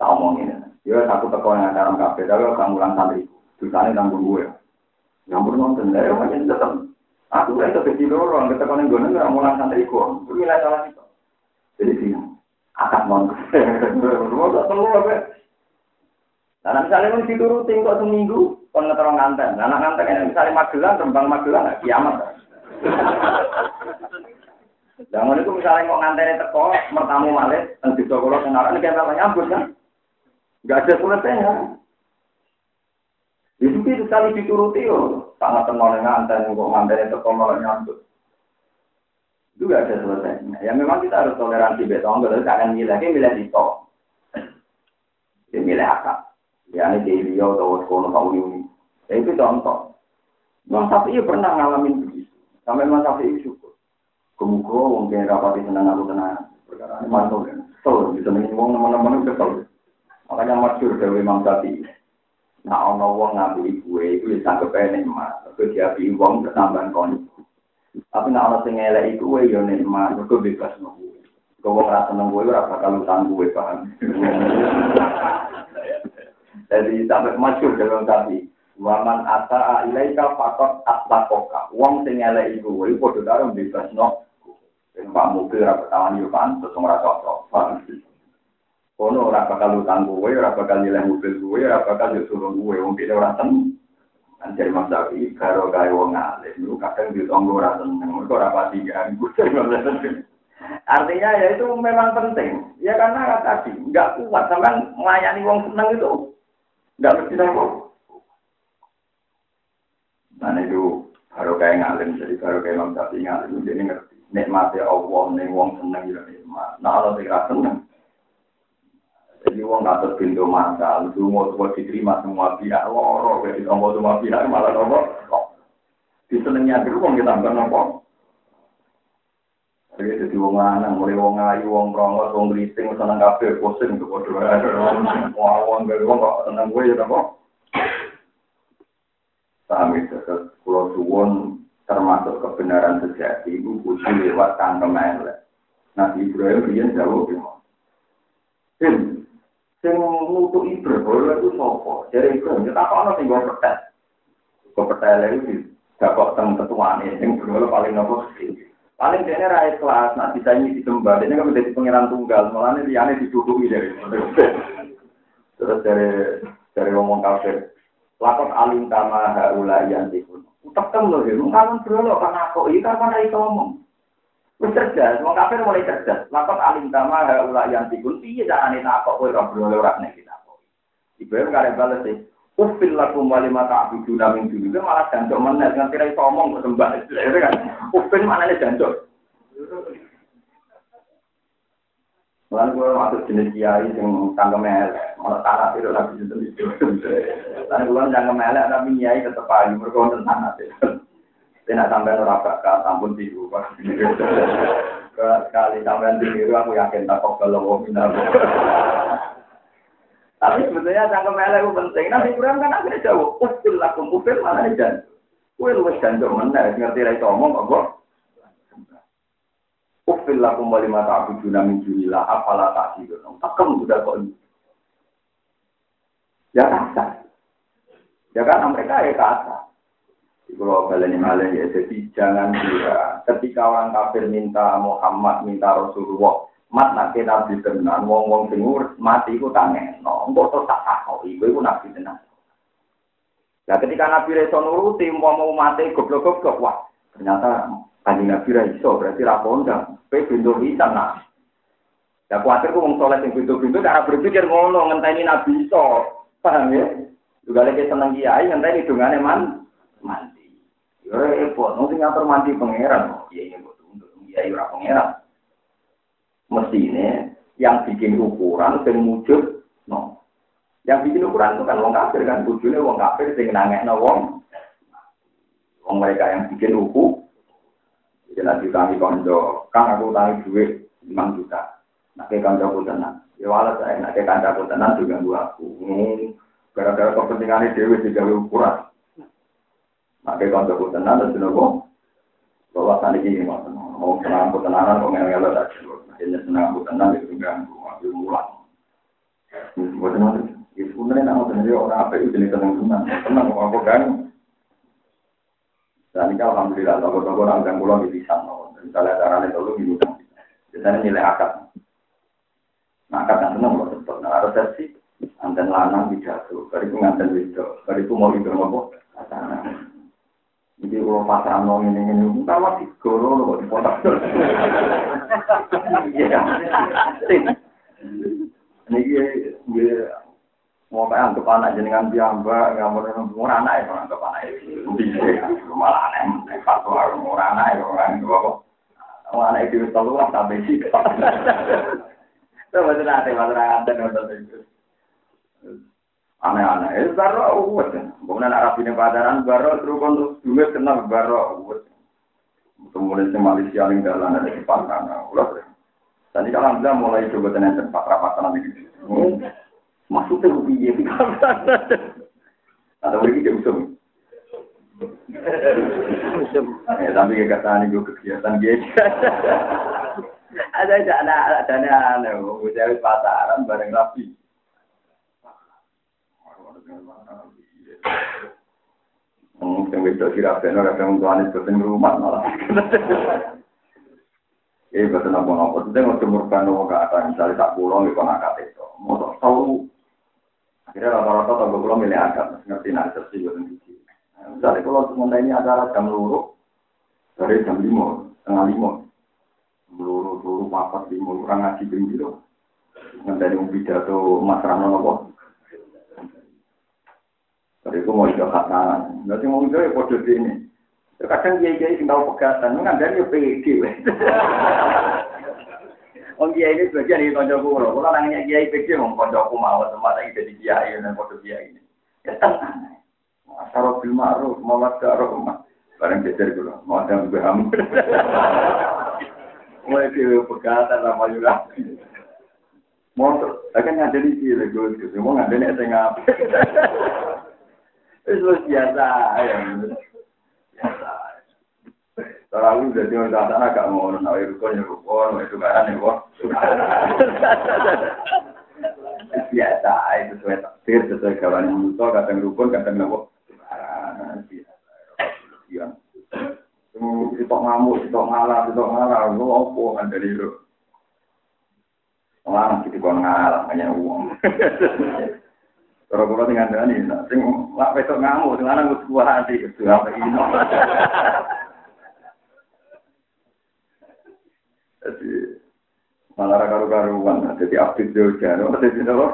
Tak omongin. Ya, aku teko yang dalam kafe, tapi aku ngulang santri. Dusane tanggung gue. Nyampur nonton, ya, macam tetap. Aku kan tetap di lorong, kita konen gue nggak ngulang santri gue. Itu nilai salah itu. Jadi sih, akad mon. Rumah tak perlu apa. Nah, misalnya mau diturutin kok seminggu, kon ngeterong nganten. Nah, nganten ini misalnya Magelang, Rembang Magelang, nggak kiamat. [LAUGHS] Jangan itu misalnya mau nganteni teko, mertamu malih, dan di sekolah senaran, ini kayak nyambut kan? Gak ada selesainya. Itu itu sekali dituruti yo, sangat tenang nganten, kok nganteni teko malah nyambut. Itu gak ada selesainya. Ya memang kita harus toleransi betong, tapi jangan milih, milih di tol. Dia milih akak. Ya ini di Rio atau sekolah tahun ini. Ya itu contoh. Mas Safi pernah ngalamin begitu. Sampai Mas Safi syukur. Kemuka wong kene rapati seneng aku tenang. Perkara ini mantul kan. Kesel bisa mengingat wong teman-teman kesel. Makanya masyur dari Imam Syafi'i. Nah, ono wong ngambil gue itu bisa kepengen mas. Tapi dia wong bertambahan kon. Tapi nek ana sing elek iku kowe yo nikmat, mergo bebas no kowe. Kowe ora seneng kowe ora bakal utang kowe paham. [LAUGHS] Jadi sampai masyur dalam tadi. Waman ata ilaika fakot atlakoka. Wong sing elek iku kowe padha bebas no. Sing pak mobil ora ketahuan yo pantes ora cocok. Kono ora bakal utang kowe, ora bakal nilai mobil kowe, ora bakal suruh kowe wong dene ora seneng. Anjir Mas Safi, karo kaya wong alim, lu kadang di tonggo ora seneng, mergo ora pati [LAUGHS] ganggu. Artinya ya itu memang penting. Ya karena tadi nggak kuat sampean melayani wong seneng itu nggak mesti nopo. Nah itu baru kayak ngalim, jadi baru kayak Imam Syafi'i ngalim, jadi ngerti. Nikmati Allah, nih wong seneng ya nikmat. Nah kalau tidak seneng, jadi wong ngatur pintu masa, itu mau semua diterima semua pihak, loro, jadi tombol semua pihak malah nopo. Disenengnya dulu wong kita tambah nopo. Jadi jadi wong lanang, mulai wong ayu, wong prongos, wong geriting, seneng kafe, pusing tuh bodoh. Wong dari wong kok seneng gue ya nopo. Paham itu, pulau suwon termasuk kebenaran sejati itu kudu lewat kantong elek. Nabi Ibrahim dia jauh gimana? Sing nutu Ibrahim itu sopo. Jadi Ibrahim kita apa orang tinggal petet. Kau petet itu dapat teng ketuaan yang berdua paling nopo Paling dia rai kelas, nah bisa ini disembah, dia kan menjadi pangeran tunggal, malah dia didudui dari terus dari dari ngomong kafir, lakon alim kama haula yang dikun. Tekem loh, ya, mungkin berolo karena kok ini kan rai ngomong. Cerdas, wong kafir mulai cerdas. Lakon alim kama haula yang dikun, piye carane tak kok ora berolo ora nek kita kok. Ibrahim kare bales sih. Ufil lakum wali mata abidu namin dulu. Malah jancok menet. Nganti rai ngomong kok sembah. Kan. Ufil mana ini jancok. Lalu gue masuk jenis kiai yang tangga melek. Malah tanah itu lagi itu. Lalu gue tangga melek tapi kiai tetap aja. Mereka tanah itu. Tidak sampai orang bakat, ampun tiru. Sekali sampai tiru, aku yakin tak kok kalau mau Tapi sebetulnya cangkem elek itu penting. Nabi Ibrahim kan akhirnya jauh. Ufil lakum ufil mana jan? Kue luwes jantung mana? Ngerti rai omong kok Ufil lakum mata abu juna min junila apalah tak hidup. Takem udah kok ini. Ya kata. Ya kan mereka ya kata. Kalau kalian malah ya. Jadi jangan kira ketika orang kafir minta Muhammad minta Rasulullah mat nak nabi tenan wong wong sing mati iku tangeno engko to tak takoki iku iku nabi tenan. Nah ketika Nabi Reso nuruti mau mau mati goblok-goblok wah ternyata kanjeng Nabi Reso berarti rapondang pe pintu bisa nah ya khawatir ku wong soleh sing pintu-pintu cara berpikir ngono ngenteni Nabi iso. Paham ya? Juga lagi seneng kiai ngenteni dungane man mandi ya repot nanti ngatur mandi pangeran. Iya iya untuk kiai ora pangeran. Mestinya yang bikin ukuran dan wujud no. Yang bikin ukuran itu kan wong kafir kan wujudnya wong kafir sing nangekno wong. Wong mereka yang bikin uku jadi nanti kami konco kan aku tahu duit 5 juta. Kayak kanca aku tenang. Ya walau saya kayak kanca aku tenang juga gua aku gara-gara kepentingannya dewi tiga ukuran nah kayak kanca aku tenang dan sudah bahwa tadi ini mau tenang aku tenanan kok ngel-ngel aja Akhirnya senang aku tenang itu ganggu, aku mulang. Buat nanti, itu sebenarnya nama sendiri orang apa itu jenis tenang tenang, tenang kok aku ganggu. Dan ini alhamdulillah, toko-toko orang ganggu lagi di sana. Misalnya caranya dulu di gudang. Biasanya nilai akad. Nah, akad yang tenang loh, tetap. Nah, resepsi, anten lanang tidak tuh. Dari itu nganten itu, dari itu mau itu mau jadi kalau pasang nong ini ini, kita masih goro loh di potak. Iya, ini dia mau kayak anggap anak jenengan biamba, nggak mau murah anak ya, anggap anak itu bisa, malah aneh, fatwa murah anak ya, orang itu apa? Orang anak itu selalu lah sampai sih. Itu betul nanti masalah ada nonton itu aneh-aneh. Eh, baro uwes. Bukan anak rapi pacaran, baro terus untuk duit kenal baro uwes. Kemudian si Malaysia yang jalan ada di Pantana. Ulah Tadi kalau anda mulai coba tenan tempat rapatan nanti gitu. Maksudnya piye? Ada lagi dia usum. Ya, tapi kekatan itu kegiatan dia. ada ada ada ada ada cari pasaran bareng rapi. Yang itu kira benar kadang tuan itu penting rumah malah. [LAUGHS] Eh, betul apa apa. Itu yang mau murkan mau ke atas misalnya tak pulang di konak itu. Mau tahu. Akhirnya rata-rata tahu pulang milih agak ngerti nak sesi gue sendiri. Misalnya kalau sementara ini acara jam luru dari jam lima, tengah lima, luru luru papat lima kurang ngaji bing gitu. Nanti mau pidato Mas Rano nopo. Tadi itu mau ikut khatangan. Nanti mau ikut ya kode ini. Kadang kiai kiai sing tahu pegatan, nggak ada yang PD. Om kiai ini sebagian di konco kulo. Kulo nanya kiai PD mau konco mau semua lagi jadi kiai dan kode kiai ini. Ya tenang. Asaro bil ma'ruf, mawad karo rumah. Barang jejer kulo, mau ada mbaham. Mulai ke pegatan sama yura. Mau akan ada di sini, gue mau [LAUGHS] ada nih tengah. Itu biasa ya. Biasa. Kalau aku jadi orang sana agak mau nol rukun ya rukun, itu kan ya kok. Biasa itu sesuai takdir, sesuai kawan yang musuh, kadang rukun, kadang nopo. Biasa. Itu ngamuk, itu ngalah, itu ngalah, lu apa kan dari itu. Orang kok ngalah, hanya uang. Kalau kalau tinggal ini, sing lak besok ngamuk, sing lanang kudu kuat hati, kudu apa ini. [LAUGHS] Jadi malah karu-karuan, jadi aktif jauh jauh, jadi apa?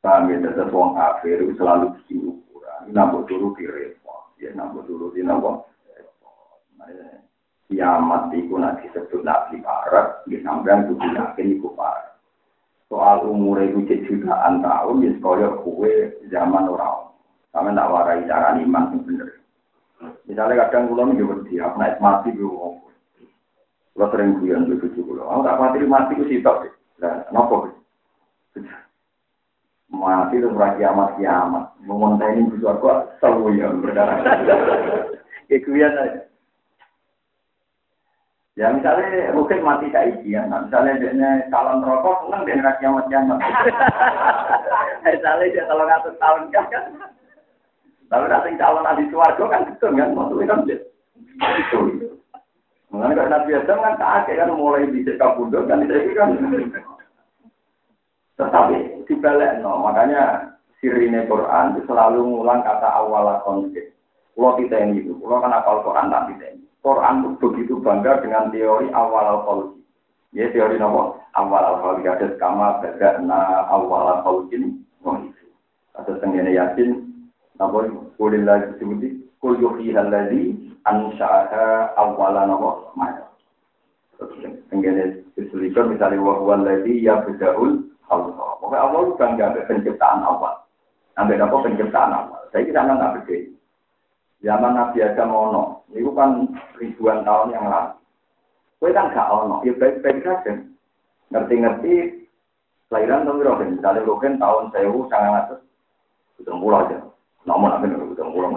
Kami tetap wong kafir selalu bikin ukuran, nambah dulu di repot, ya nambah dulu di nambah. Kiamat itu nanti disebut nabi parah, ya sampean kudu yakin iku parah. soal umure iku cek jutaan tahun ya kaya kowe zaman ora sampe nak warai cara iman sing bener. Misalnya kadang kula nggih wedi aku nek mati kuwi wong kula sering kuyon kuwi cucu kula. Aku tak mati mati ku sitok lah napa kuwi mati itu murah kiamat kiamat. Mau ini kuwi kok sawu ya berdarah. [LAUGHS] Ya kuwi Ya misalnya mungkin mati saiki ya, nah, misalnya dia calon rokok, seneng dia nggak kiamat kiamat. [LAUGHS] misalnya dia kalau ngatur tahun kan, tapi nanti calon nabi suwargo kan betul kan, maksudnya kan. Itu. Mengenai kalau nabi Adam kan kakek kan mulai bisa kabudut kan itu kan. Tetapi dibalik no, makanya sirine Quran itu selalu ngulang kata awal konflik. Kalau kita ini itu, kalau kan apal Quran tak kita ini. Quran begitu bangga dengan teori awal al Ya teori nopo awal al ada kama na awal al ini. Atau tenggene yakin nopo kulil lagi sebuti kul yuhi haladi ansha'aha awal nopo maya. Tenggene disulikan misalnya lagi ya bedahul Allah. Pokoknya Allah bangga dengan penciptaan awal. Sampai apa penciptaan awal. Saya kira nggak beda. Zaman Nabi Adam ono, itu kan ribuan tahun yang lalu. Kue kan gak ono, ya baik-baik saja. Ngerti-ngerti, kelahiran tahun berapa? Misalnya Rogen tahun sewu, sangat atas, hitung pulau aja. Namun apa nih, hitung pulau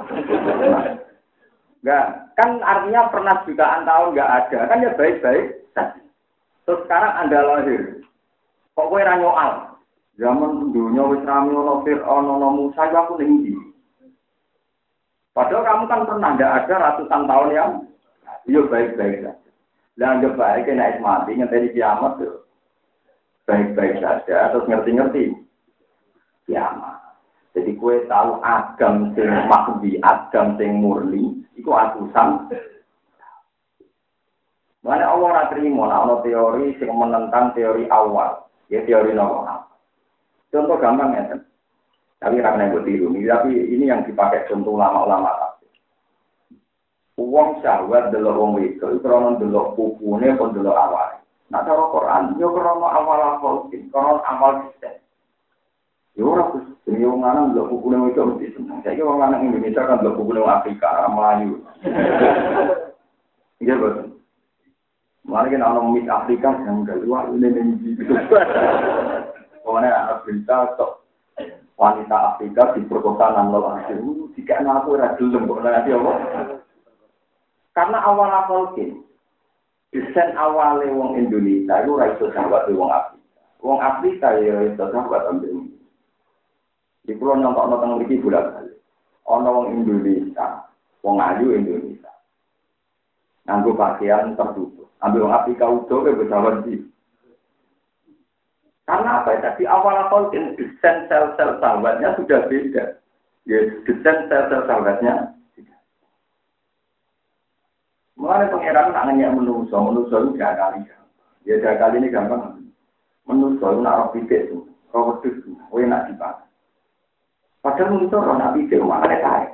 Enggak, kan artinya pernah jutaan tahun nggak ada, kan ya baik-baik saja. Terus sekarang Anda lahir, kok kue ranyoal? Zaman dunia wis rame ono Fir'aun ono aku ning Padahal kamu kan pernah tidak ada ratusan tahun yang yuk baik-baik saja. Dan anggap baik naik mati ngeteri kiamat tuh. Baik-baik saja, terus ngerti-ngerti. Kiamat. Jadi kue tahu agam sing makbi, agam sing murni, itu atusan. Mana Allah terima, nah, teori sing menentang teori awal, ya teori nomor Contoh gampang ya, tapi karena yang tiru, tapi ini yang dipakai contoh ulama-ulama Uang syahwat delok wong itu, krono delok pupune pun delok awal. Nah cara Quran, yo krono awal awal, krono awal sistem. Yo ora kus, ini wong lanang delok pupune itu mesti seneng. Saya wong lanang Indonesia kan delok pupune Afrika, Melayu. [LAUGHS] Iya betul. Mari kita orang mis Afrika yang kedua ini ini. [LAUGHS] Pokoknya anak berita wanita Afrika diperkosa nang lelaki. Jika aku ora gelem kok nanti apa? Karena awal awal desain awalnya wong Indonesia itu ora iso sahabat wong Afrika. Wong Afrika ya iso sahabat ambil. Di pulau nonton nonton lagi bulan kali. Ono wong Indonesia, wong ayu Indonesia. Nganggo pakaian tertutup. Ambil wong Afrika utuh ke bersahabat di karena apa ya? Tadi awal-awal desain sel-sel sahabatnya sudah beda. Ya, desain sel-sel sahabatnya Mulai pangeran tak nanya menuso, menuso itu gak kali Ya tiga kali ini gampang. Menuso itu nak roh pikir itu, roh wedus itu, oh nak. Padahal menuso roh nak pikir, makanya saya.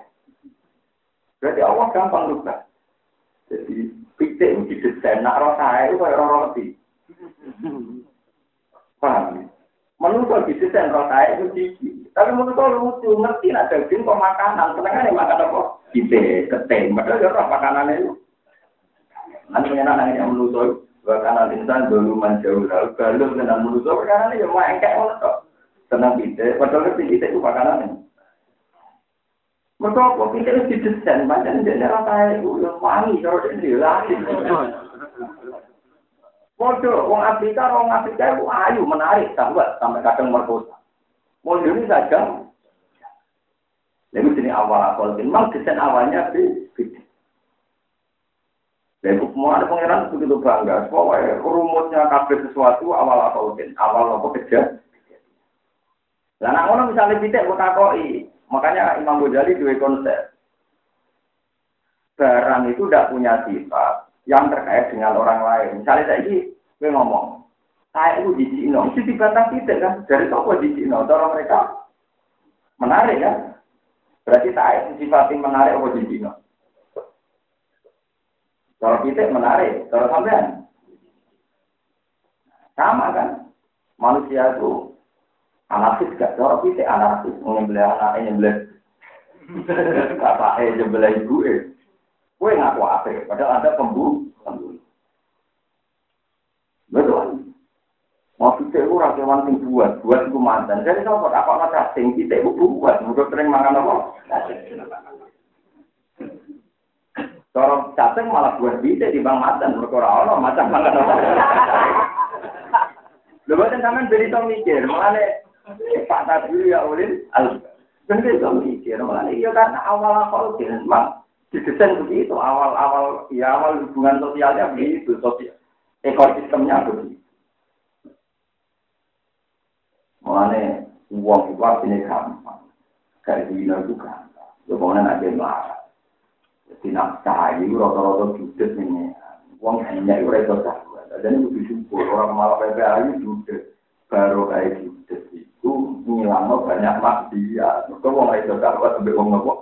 Berarti Allah gampang lupa. Jadi pikir itu didesain, nak roh saya itu kayak roh roti. Paham? Menurut desain roh saya itu cici. Tapi menurut lucu, ngerti nak daging kok makanan. Senengnya makan apa? Ide, ketem. Padahal ya roh makanan itu. Nanti punya anak yang menurut Bahkan insan dulu menjauh lalu Balu dengan menurut Perkara ini ya mau engkek menurut Tenang ide. Padahal ngerti ide itu makanan ini. Mereka kok pikir itu didesain, macam dia rasa itu yang wangi, kalau dia lagi. [LAUGHS] Waduh, wong Afrika, wong Afrika itu ayu, menarik, sahabat, sampai kadang merkosa. Mau ini saja. Lalu sini awal awal memang desain awalnya beda. Lalu semua ada pangeran begitu bangga. Pokoknya rumusnya kabel sesuatu awal awal awal apa kerja. Nah, nah orang misalnya kita buat koi, makanya Imam Ghazali dua konsep. Barang itu tidak punya sifat, yang terkait dengan orang lain. Misalnya saya ini, ngomong, saya itu di Cina, itu dibantah tidak kan? Dari toko di Cina, cara mereka menarik kan? Berarti saya sifatnya menarik apa di Cina? Cara kita menarik, cara sampean. Sama kan? Manusia itu anarkis gak? Cara kita anarkis, menyembelih anak, nyembelih Bapak eh nyembelih [LAUGHS] ibu eh. Kue ngaku apa? Padahal ada pembunuh. Betul. Mau kita itu rakyat sing buat, buat itu mantan. Jadi apa apa cacing kita itu buat, udah sering makan apa? Kalau cacing malah buat bisa di bang mantan, berkora Allah macam makan apa? Lu buatin sampean beri tau mikir, malah Pak Tadul ya ulin, al, beri tau mikir, malah iya karena awal awal memang didesain begitu awal-awal ya awal hubungan sosialnya begitu sosial ekosistemnya begitu Mulane uang itu artinya gampang. Kayak dino itu gampang. Ya pokoknya nak dia marah. Jadi cahaya itu rata-rata judes ini. Uang hanya itu rata sahabat. Dan itu disyukur. Orang malah PPA itu judes. Baru kayak judes itu ngilangnya banyak maksiat. Mereka uang itu sahabat sampai uang ngepok.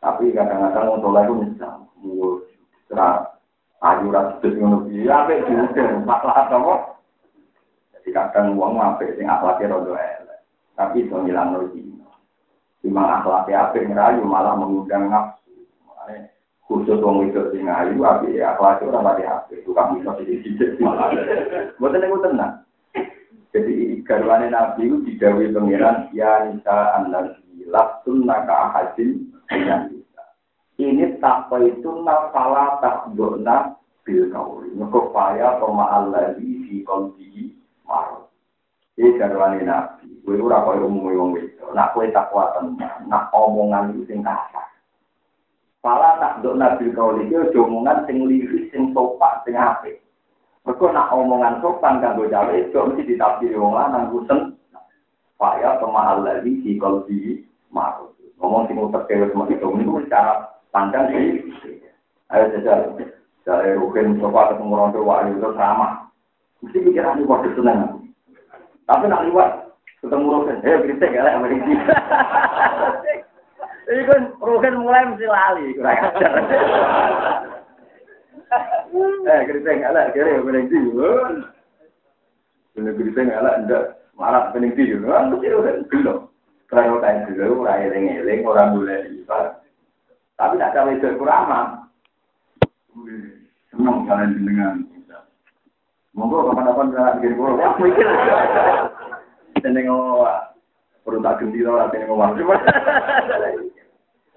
Tapi kadang-kadang soleh itu nyesal. Mulu serah ayu judes ngono ya apa judes masalah apa? Jadi kadang uang apa sing akhlaknya rodo elek. Tapi itu ngilang dino Cuma akhlaknya apa ngerayu malah mengundang nafsu. Khusus wong itu sing ayu api akhlaknya orang mati apa tukang bisa di sini buat ini tenang jadi garwane nabi itu didawi pangeran ya nisa an-nabi laktun naka ini takwa itu nafala takdona bil kauli. Mereka paya toma Allah di fi kolbi marot. Ini garwane nabi. Gue ora kaya umum wong itu. Nak kue takwa. Nak omongan itu sing kasar. Pala takdona bil kauli itu omongan sing liris, sing sopan, sing apik. Mereka nak omongan sopan kan gue jawa itu mesti. Ngomong sing utek kewe semua itu. Ini cara pandang sih. Ayo jajal. Dari Rukin coba ketemu orang tua itu sama. Mesti pikiran ini waktu seneng. Tapi nak liwat ketemu Rukin, eh kritik ya lah ini. Ini kan Rukin mulai mesti lali, kurang ajar. [LAUGHS] Eh kritik ya lah, kira ya berhenti. Bener kritik ya lah, enggak marah berhenti. Mesti Rukin belum. Kalau kayak dulu, orang eling-eling, orang boleh lipat. Tapi tidak ada wedok kurama. Senang kalian dengan. Monggo kapan-kapan bisa bikin pulau. Ya mikir. Seneng Perlu tak ganti tau rasanya ngomong.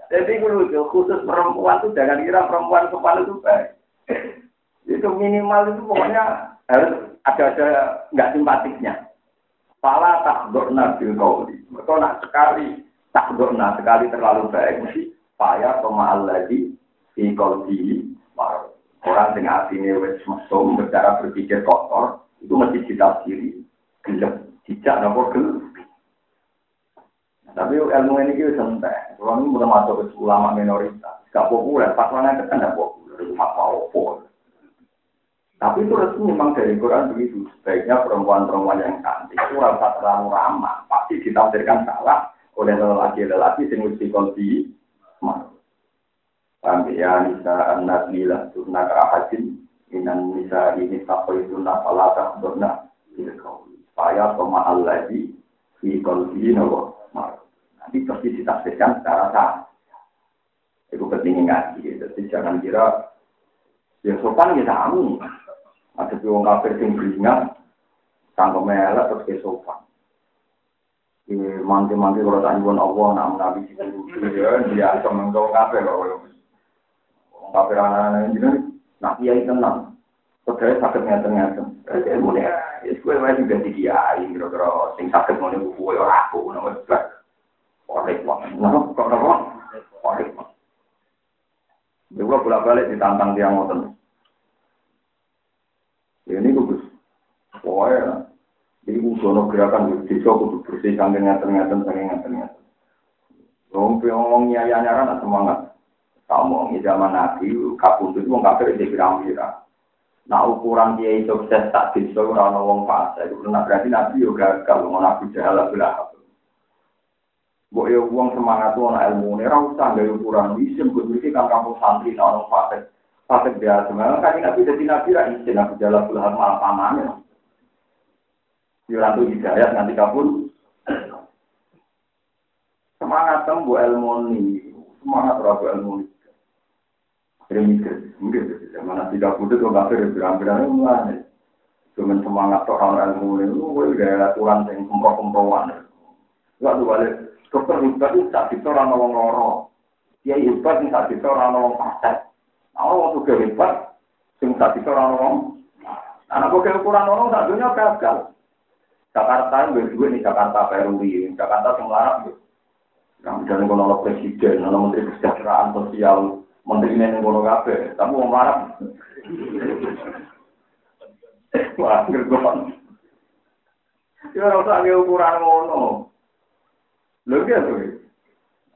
Jadi lucu, khusus perempuan tuh jangan kira perempuan kepala itu baik. Itu minimal itu pokoknya harus ada-ada nggak simpatiknya. Pala tak dorna bil kauli. Mereka nak sekali tak dorna sekali terlalu baik mesti payah pemahal lagi di kauli orang dengan hati wes mesum bercara berpikir kotor itu mesti ditafsiri. Gelap tidak nopo gelap tapi ilmu ini kita santai. Kalau ini mulai masuk ulama minoritas, gak populer. Pas mana kan gak populer, apa Tapi itu resmi memang dari Quran begitu. Sebaiknya perempuan-perempuan yang cantik itu rasa terlalu ramah. Pasti ditafsirkan salah oleh lelaki-lelaki yang mesti kolbi. Paham ya, Nisa anak bila surna kerahajin. Minan Nisa ini sampai surna falata surna. Supaya pemahal lagi. Di kolbi, nopo. Nanti pasti ditafsirkan secara sah. Itu penting ngaji. Jadi jangan kira ya sopan ya tamu. Ada orang kafir yang beringat, tanpa melek terus ke sopan. Di manti-manti kalau tak nyuwun Allah, nak menabi si ya, dia bisa menggau kafir. Orang kafir anak-anak ini, nak kiai tenang. Padahal sakit ngeten-ngeten. Ilmu ini, ya, gue juga di kiai, kira-kira, sing sakit mau gue aku, nama Korek banget. Nah, kok banget. Juga bolak-balik ditantang tiang ngoten. Ini bagus. Pokoknya, jadi usono gerakan di desa kudu bersih kangge ngaten-ngaten saking ngaten-ngaten. Wong ngomong nyaya nyaran semangat. Di zaman Nabi, kapundut wong kafir di pirang-pirang. Nah ukuran dia sukses tak bisa orang wong fase. Itu berarti Nabi juga gagal, mau Nabi jalan belah. Mbok ya uang semangat anak ilmu ini, ora usah ukuran isim, gue mikir kan kamu santri, nah orang fasik biasa. Memang kan nabi jadi nabi lah isim, aku jalan puluhan malah pamannya. Yurantu hidayat nanti kabur. Semangat kan bu ilmu ini, semangat bu ilmu ini. Jadi mikir, mungkin zaman nanti kabur itu nggak ada berang-berang mulai. Cuman semangat orang ilmu ini, gue gaya aturan yang kumpulan-kumpulan. Gak tuh balik. Dokter hebat itu tak bisa orang ngomong loro. Dia itu tak bisa orang ngomong pasat. Nah, orang juga hebat, sing tak bisa orang ngomong. Anak gue ukuran orang tak dunia gagal. Jakarta yang berdua nih Jakarta Peruri, Jakarta yang larang gitu. Yang misalnya kalau presiden, kalau menteri kesejahteraan sosial, menteri ini ngono kafe, tapi mau marah. Wah, gergon. Ya ora usah ukuran ngono. Ya tuh.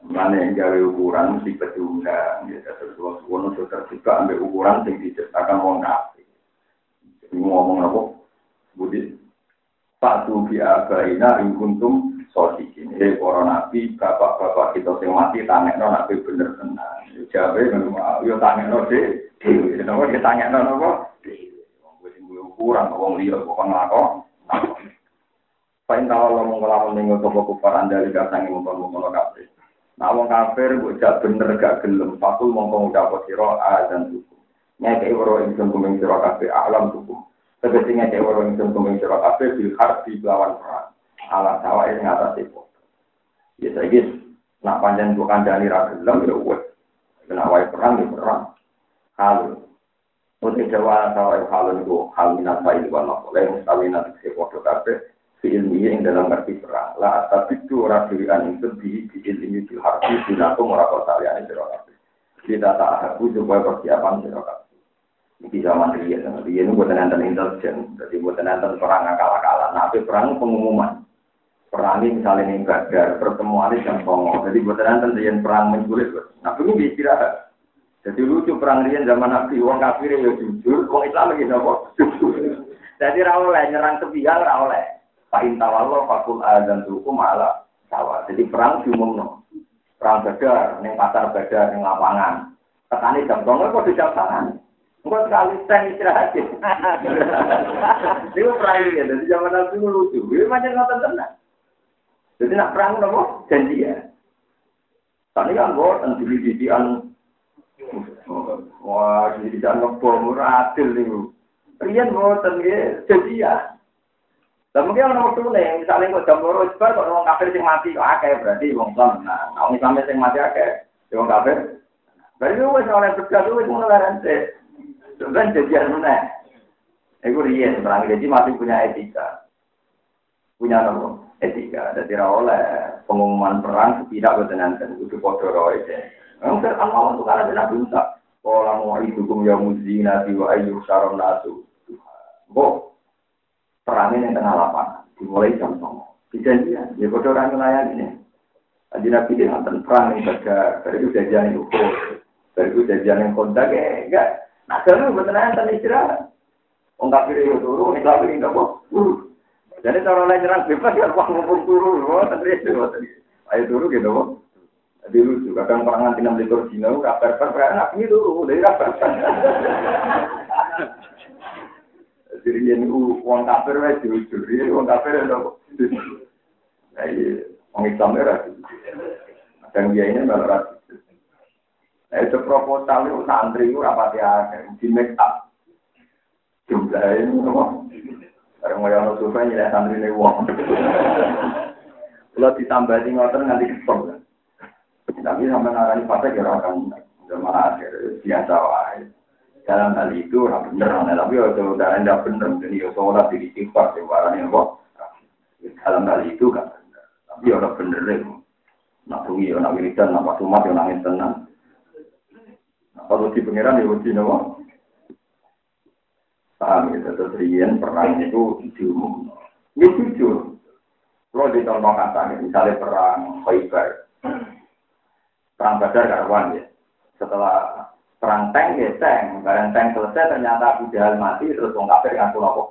Mana yang gawe ukuran mesti pedungan, ya terus wong suwono sudah juga ambil ukuran yang diciptakan wong kafir. Jadi ngomong apa? Budi. Patu bi abaina ing kuntum sodikin. Eh para nabi, bapak-bapak kita sing mati tangekno nabi bener tenan. Jawabe ngono, yo tangekno de. Dewe, napa ditangekno napa? Dewe. Wong wis ukuran wong liya kok nglakon. Pain tahu lo mau ngelamun ning sopo kufar anda di kasang yang mau ngomong kafir. Nah wong kafir gue jak bener gak gelem. Fakul mau ngomong dapat siro a dan suku. Nyake waro ingsun kuming siro kafir alam suku. Tegesi nyake waro ingsun kuming siro kafir bil harbi lawan perang. Sawa ini atas itu. Ya gis. Nak panjang bukan dari ragelem ya wes. Kena wae perang ya perang. Halu. Untuk jawa sawa halu itu hal minat bayi wala. Oleh mustawi nanti sepodo kafir fi ilmi yang dalam arti perang. La tapi itu ora dirian itu di di ilmi di dinaku ora kok saliyane sira kabeh. Kita tak aku supaya persiapan sira kabeh. Di zaman dia sama dia ini buat nonton intelijen. Jadi buat nonton perang akal-akalan. Nah perang pengumuman. Perang ini misalnya ini pertemuan ini jam songo. Jadi buat nonton dia perang menculik nah ini istirahat. Jadi lucu perang dia zaman nabi. Uang kafir ya jujur uang Islam lagi nopo jadi rawleh nyerang sepihak rawleh Fa'in tawallo fakul dan hukum ala sawah. Jadi perang diumumno. Perang badar, ning pasar badar, ning lapangan. Ketani jam tonggol kok di jam tangan. Enggak sekali stand istirahat. Itu perang ya, jadi zaman itu lucu. Ini macam nonton tenang. Jadi nak perang nopo janji ya. Tadi kan buat di didian Wah, di didian ngebom, adil nih. Rian buat janji ya. Lah mungkin ana waktu nih, misalnya kok jam loro sebar kok wong kafir sing mati kok akeh berarti wong Islam. Nah, wong Islam sing mati akeh, ya wong kafir. Berarti wis oleh berkat wis ngono laran sih. Sebenarnya jadian mana? Iku riyen perang jadi masih punya etika. Punya nopo? Etika. Jadi oleh pengumuman perang tidak bertenangan itu podo roy. Mungkin Allah untuk karena Nabi Musa. Kalau mau itu kum ya muzina wa ayu saron nasu. Bo, perangin yang tengah lapangan. Dimulai jam songo. Dijanjian. Ya podo orang nelayan ini. Jadi Nabi dia nonton perang yang baga. Dari itu janjian yang ukur. Dari itu janjian yang kontak. Ya enggak. Nah, kalau bertenangan istirahat. Wong kafir itu turu, nek kafir itu apa? Jadi cara lain nyerang bebas ya wong ngumpul turu, wah tadi itu Ayo turu gitu, kok. Jadi lucu, kadang perangan tinam likur Cina, kabar per perangan api turu, dari kabar Jadi ini uang kafir wes jujur, ini uang kafir? Nah, iya, uang Islam itu Kadang dia ini malah Nah, itu proposal itu santri itu rapati akhir, di make up jumlah ini apa? Barang mau yang survei nyilai santri ini uang. Kalau ditambah di ngotot nanti kesel. Tapi sampai ngarani fase kira akan malah akhir biasa wae. Dalam hal itu ora bener, tapi itu udah tidak bener, jadi ya sholat di istighfar, di warani apa? Dalam hal itu kan tapi orang bener deh. Nak bunyi, nak wiridan, nak pasumat, nangis tenang. Kalau di pengiran ya uji nopo. Paham ya, terus Rian perang itu diumum. Ini jujur. Kalau di katanya, misalnya perang Khaybar. Perang Badar karuan ya. Setelah perang tank ya tank. Barang tank selesai ternyata Abu Jahal mati, terus orang kafir ngaku nopo.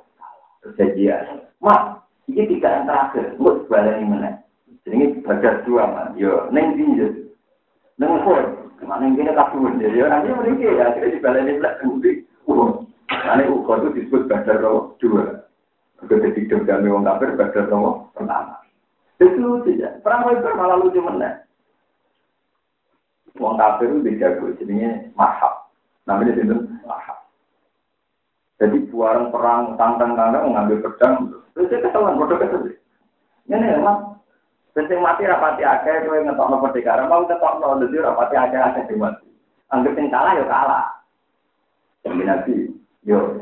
Kejadian. Mas, ini tiga yang terakhir. Gue ini mana? Jadi ini Badar dua, man. Yo, neng tinju. Neng full. Ke mana ini kabur. Jadi nanti mereka ya, akhirnya dibalik ini belakang. Karena ukur itu disebut badar nomor dua. Ketika hidup kami orang kafir badar nomor pertama. Itu lucu ya. Perang Khaybar malah lucu mana? Wong kafir itu dijago, jadinya mahab. Namanya itu mahab. Jadi buaran perang tantang tantang mengambil pedang, terus dia keselan, bodoh kesel. Ini emang Penting mati rapati akeh kowe ngetokno perdekara mau ngetokno dadi rapati akeh akeh mati. Anggap sing kalah ya kalah. Jadi nabi Yo,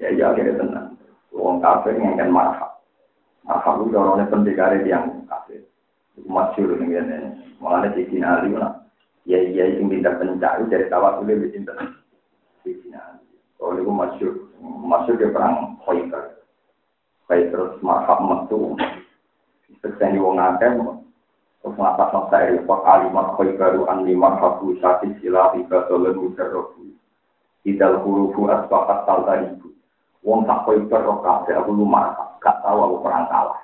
ya ya akhirnya tenang. Wong kafir ngengken marhab. Marhab itu orangnya pendekar yang kafir. Itu masyur nih ya nih. Malah di sini ali lah. Ya ya yang pintar pencari dari tawasul lebih pintar. Di. Kalau itu masyur, masyur dia perang Khaybar. Baik terus marhab metu. Sekseni wong akeh. Terus ngatas nasa eri pak alimat Khaybaru an lima habu sati sila tiga dolar mujarrobu. Idal hurufu asbahat tal ibu. Wong tak koi perok kafe aku lumah, gak tahu aku perang kalah.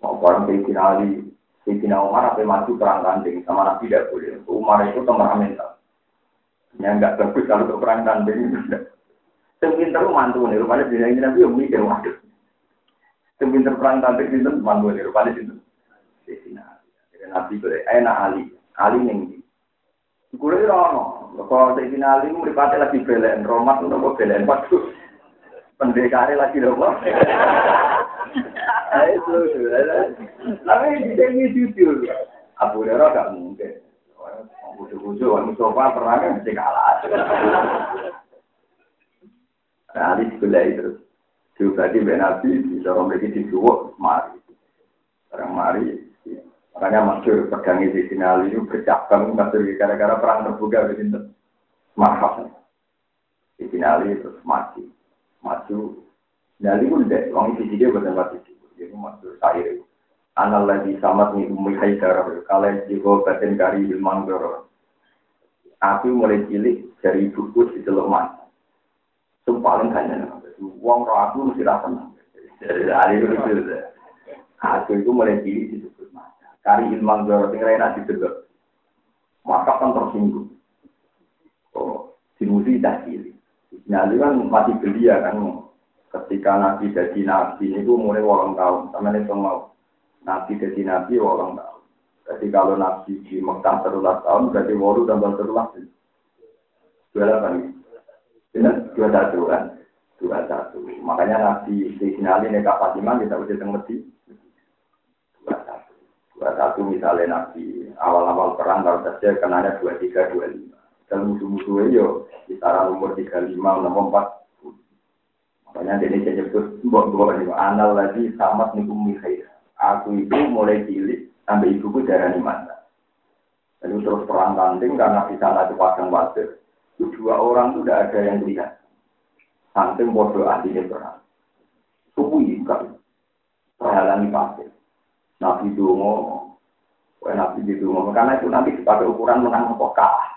Mau perang Sayyidina Ali, Sayyidina Umar apa maju perang tanding sama Nabi tidak boleh. Umar itu temperamental. Ya enggak bagus kalau untuk perang tanding. Sing terus mantu nih, rupanya bisa ini Nabi yang mikir waduh. Sing pinter perang tanding itu mantu nih, rupanya itu. Sayyidina Ali. Nabi boleh, enak Ali. Ali nih. Kulo ora ono. Kok sing finali mripate lagi belen Roma nopo belen waktu. Pendekare lagi nopo. Ayo Tapi ini jujur. Abu Hurairah gak mungkin. Orang Mustafa perangnya mesti kalah. Nah, Ali sebelah itu. Juga di Nabi, bisa begitu disuwuk, mari. Orang mari, Makanya masyur pedang di sini itu bercabang masyur gara-gara perang terbuka begitu. Mahal. Di sini terus mati. Maju. Nyali pun deh, di sini bukan mati. Jadi masyur saya. Anal lagi samat nih umi haidar. Kalian juga batin kari ilman doro. Aku mulai cilik dari buku di telur mas. Itu paling hanya. Uang roh aku mesti rasa. Jadi hari itu. Aku itu mulai cilik di Kari ilmu zoro sing rena didelok. Maka kan tersinggung. Oh, dimuji dah cili. Nyali kan masih belia kan. Ketika Nabi jadi Nabi itu mulai orang tahun. Sama ini mau. Nabi jadi Nabi orang tahun. Jadi kalau Nabi di Mekah terulas tahun, berarti waru tambah terulas. Dua delapan. Dua satu kan. dua satu. Makanya Nabi Sinali Neka Fatimah kita udah mengerti dua satu. Dua satu misalnya Nabi awal-awal perang kalau saja kenanya dua tiga dua lima. Dan musuh-musuhnya yo kisaran umur tiga lima enam empat. Makanya ini saya nyebut buat buat ini anal lagi sama nikum mikhair. Aku itu mulai cilik sampai ibuku darah mata. Lalu terus perang tanding karena di sana itu padang pasir. Itu dua orang itu tidak ada yang lihat. Saking bodoh ahlinya perang. Subuhi kan. Perhalangi pasir. Nabi Dungo. Nabi Dungo. Karena itu nanti dipakai ukuran menang apa kalah.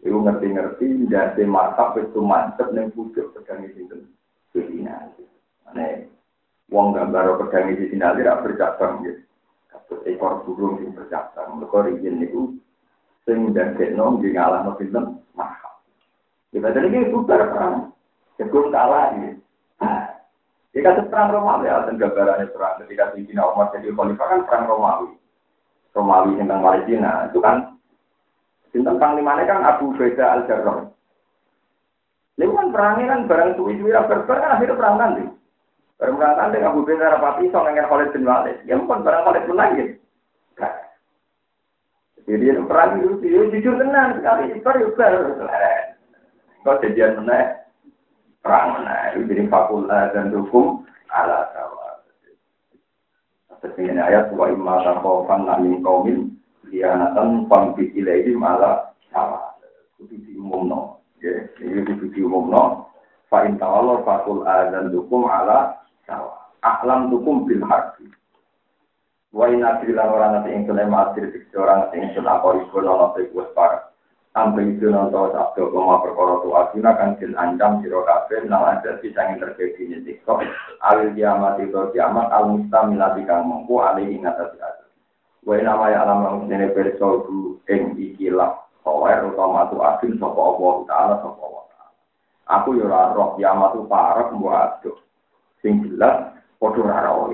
Itu ngerti-ngerti, dari markap itu mantep nih pucuk pedang itu. Kedina. Mana wong gambar pedang di sini tidak bercabang gitu. Ekor burung yang bercabang. Mereka rizin itu sing dan kenong di ngalah no film mahal. Kita jadi ini bubar perang. Jagung kalah. Jika itu perang Romawi, ya, dan gambarannya perang ketika Sayyidina Umar jadi khalifah kan perang Romawi. Romawi tentang Palestina, itu kan tentang panglimanya kan Abu Beda al Jarrah. Ini kan perangnya kan barang suwi-suwi berper kan akhirnya perang nanti. Barang perang nanti Abu Beda rapati so ngengen Khalid bin Walid. Ya bukan barang Khalid bin Walid. Jadi itu perang itu jujur tenang sekali. Itu baru Kau jadian menaik perang itu jadi fakultas dan hukum ala sawa. Seperti ayat wa imma takofan namin kaumin dianatan pampi ilahi malah sawa. Kudu diumumno. Ya, ini kudu diumumno. Fa in tawallo fakul azan hukum ala sawa. Aklam hukum bil harbi. Wa in adri lan ora nate ing kene matir orang sing sedang kok iku ana tekus para sampai itu nonton sabdo koma perkara tu asina kan sil ancam siro kafe nang ada yang terjadi di tiktok alil kiamat itu kiamat al mustamilati kang mengku alih ingat atas ada Wae nama ya alam lang sene perso ing ikilah kawer utama tu asin sapa Allah taala sapa Allah Aku yo ora roh kiamat tu parek mbok aduh sing jelas padha ora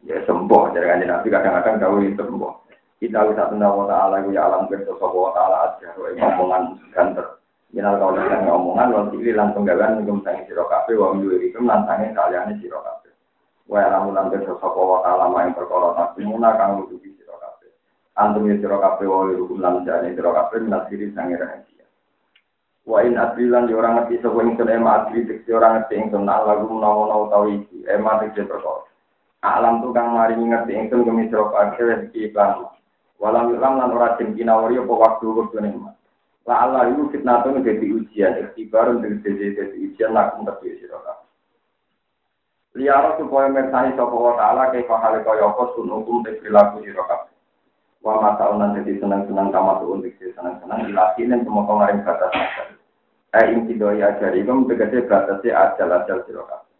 Ya sembuh jadi Nabi kadang-kadang gawe sembuh. Kita bisa tunda wa ta'ala ya alam kerja sopa wa ta'ala aja. Ngomongan ganter minal kau lihat ngomongan wal sikli lan penggalan ngum sangi siro kafe wa miyuri kum lan sangi kalian siro kafe wa alam lan kerja sopa wa ta'ala main perkara taksimuna kang siro kafe antum ya siro kafe wa lirukum lan jani siro kafe minal siri sangi rahasia wa in adri lan di orang ngerti sopa ingsun ema adri diksi orang ngerti menawa-nawa tau iki ema diksi perkara alam tu kang mari ngerti ingsun kemisro kafe rezeki iklan Walam yulam lan ora kinawari apa waktu nikmat. La Allah itu fitnatun jadi ujian, ujian lakum tapi sira Liara supaya mersani sapa wa ta'ala kaya kaya apa sun hukum te perilaku sira kabeh. Wa mata unan jadi senang-senang tamat untuk senang-senang ilahin semua kemarin batas batas. Eh inti doi ajari kamu tegese batasnya ajal-ajal sira kabeh.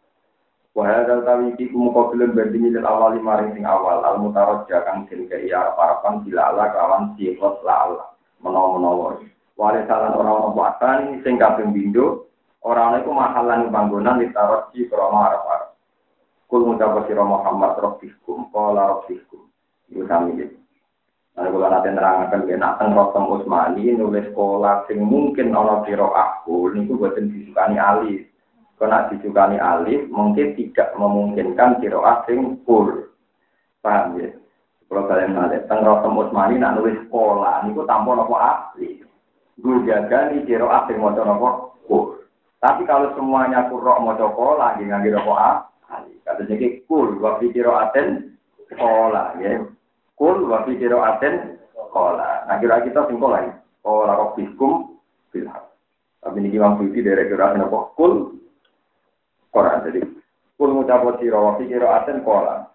Wahai dal tawi iki kumuka film bandingi lil awal maring sing awal al mutarajja kang den kei arep arapan bila ala kawan sifat la ala menawa-menawa. Wale salan ora ono buatan sing kaping pindho ora ana iku mahalan panggonan ditarajji krana arep-arep. Kul ngucap sira Muhammad rabbikum qala rabbikum. Iku iki. Nah, kalau nanti nerangkan ke nak teng Rotem Usmani nulis sekolah sing mungkin ono kiro aku, niku buatin disukani alis. Karena disukani alif mungkin tidak memungkinkan kiro asing full. Paham ya? Kalau kalian nanya, tentang Rotem Usmani nak nulis sekolah, ini tanpa nopo asli. Gue jaga nih kiro asing mau nopo full. Tapi kalau semuanya kurok mau sekolah, nggak kira nopo asli. Kata jadi kiro aten sekolah, ya. Kul, waktu kiro aten sekolah. Nah kira kita ya. Sekolah roh biskum, bilhak. Tapi ini Imam Budi dari kira nopo kul, Quran. Jadi, kul ngucapo sira wa fikira aten kola.